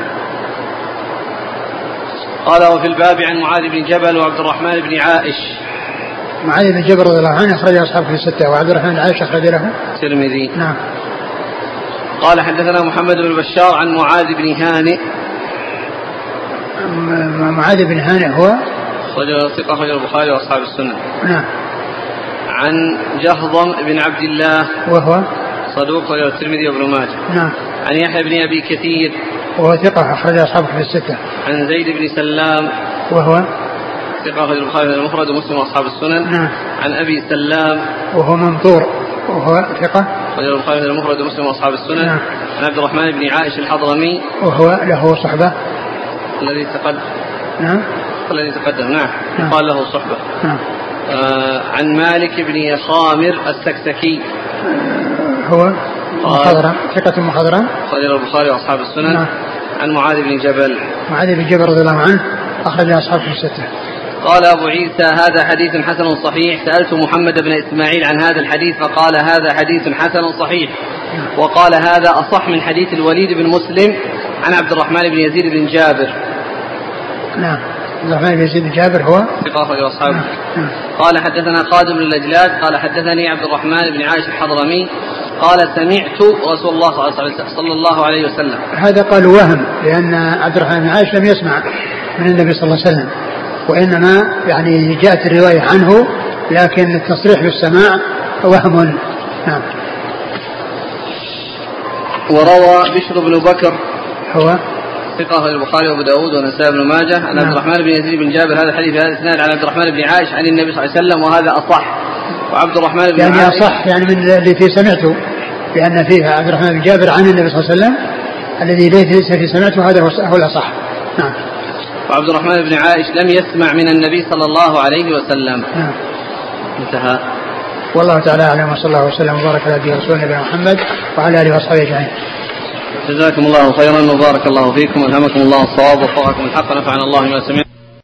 قال وفي الباب عن معاذ بن جبل وعبد الرحمن بن عائش. معاذ بن جبل رضي الله عنه أخرج أصحاب في الستة وعبد الرحمن بن عائشة أخرج له. الترمذي. نعم. قال حدثنا محمد بن بشار عن معاذ بن هانئ. معاذ بن هانئ هو؟ رجل ثقة أخرج البخاري وأصحاب السنة. نعم. عن جهضم بن عبد الله. وهو؟ صدوق أخرج الترمذي وابن ماجه. نعم. عن يحيى بن أبي كثير. وهو ثقة أخرج أصحابه في الستة. عن زيد بن سلام. وهو؟ ثقة أخرج البخاري المفرد ومسلم وأصحاب السنن. نعم. عن أبي سلام. وهو ممطور وهو ثقة؟ أخرج البخاري المفرد ومسلم وأصحاب السنن. نعم. عن عبد الرحمن بن عائش الحضرمي. وهو له صحبة. الذي تقدم نعم. الذي تقدم. نعم. نعم. قال له صحبة. نعم. آه عن مالك بن خامر السكسكي. هو مخضرم ثقة مخضرم أخرج البخاري وأصحاب السنن. نعم. عن معاذ بن جبل. معاذ بن جبل رضي الله عنه أخرج أصحابه الستة. قال أبو عيسى هذا حديث حسن صحيح. سألت محمد بن إسماعيل عن هذا الحديث فقال هذا حديث حسن صحيح. وقال هذا أصح من حديث الوليد بن مسلم عن عبد الرحمن بن يزيد بن جابر. نعم. عبد الرحمن بن يزيد بن جابر هو؟ ثقة أخرج أصحابه. نعم. قال حدثنا خادم بن اللجلاج قال حدثني عبد الرحمن بن عائشة الحضرمي قال سمعت رسول الله صلى الله عليه وسلم. هذا قالوا وهم لأن عبد الرحمن بن عائشة لم يسمع من النبي صلى الله عليه وسلم وإنما يعني جاءت الرواية عنه لكن التصريح بالسماع وهم. نعم. وروى بشر بن بكر هو؟ ثقة البخاري وأبو داود والنسائي بن ماجه. عن عبد نعم. الرحمن بن يزيد بن جابر هذا الحديث هذا الإسناد عن عبد الرحمن بن عائش عن النبي صلى الله عليه وسلم وهذا أصح. وعبد الرحمن بن يعني عائش أصح يعني من التي سمعته لأن فيها عبد الرحمن بن جابر عن النبي صلى الله عليه وسلم الذي ليس في سمعته هذا هو الأصح. نعم. وعبد الرحمن بن عائش لم يسمع من النبي صلى الله عليه وسلم. نعم. انتهى. والله تعالى أعلم وصلى الله وسلم وبارك على نبينا محمد وعلى آله وأصحابه أجمعين. جزاكم الله خيرا وبارك الله فيكم. ألهمكم الله الصواب ووفقكم الحق. ونفعنا الله ما سمعنا.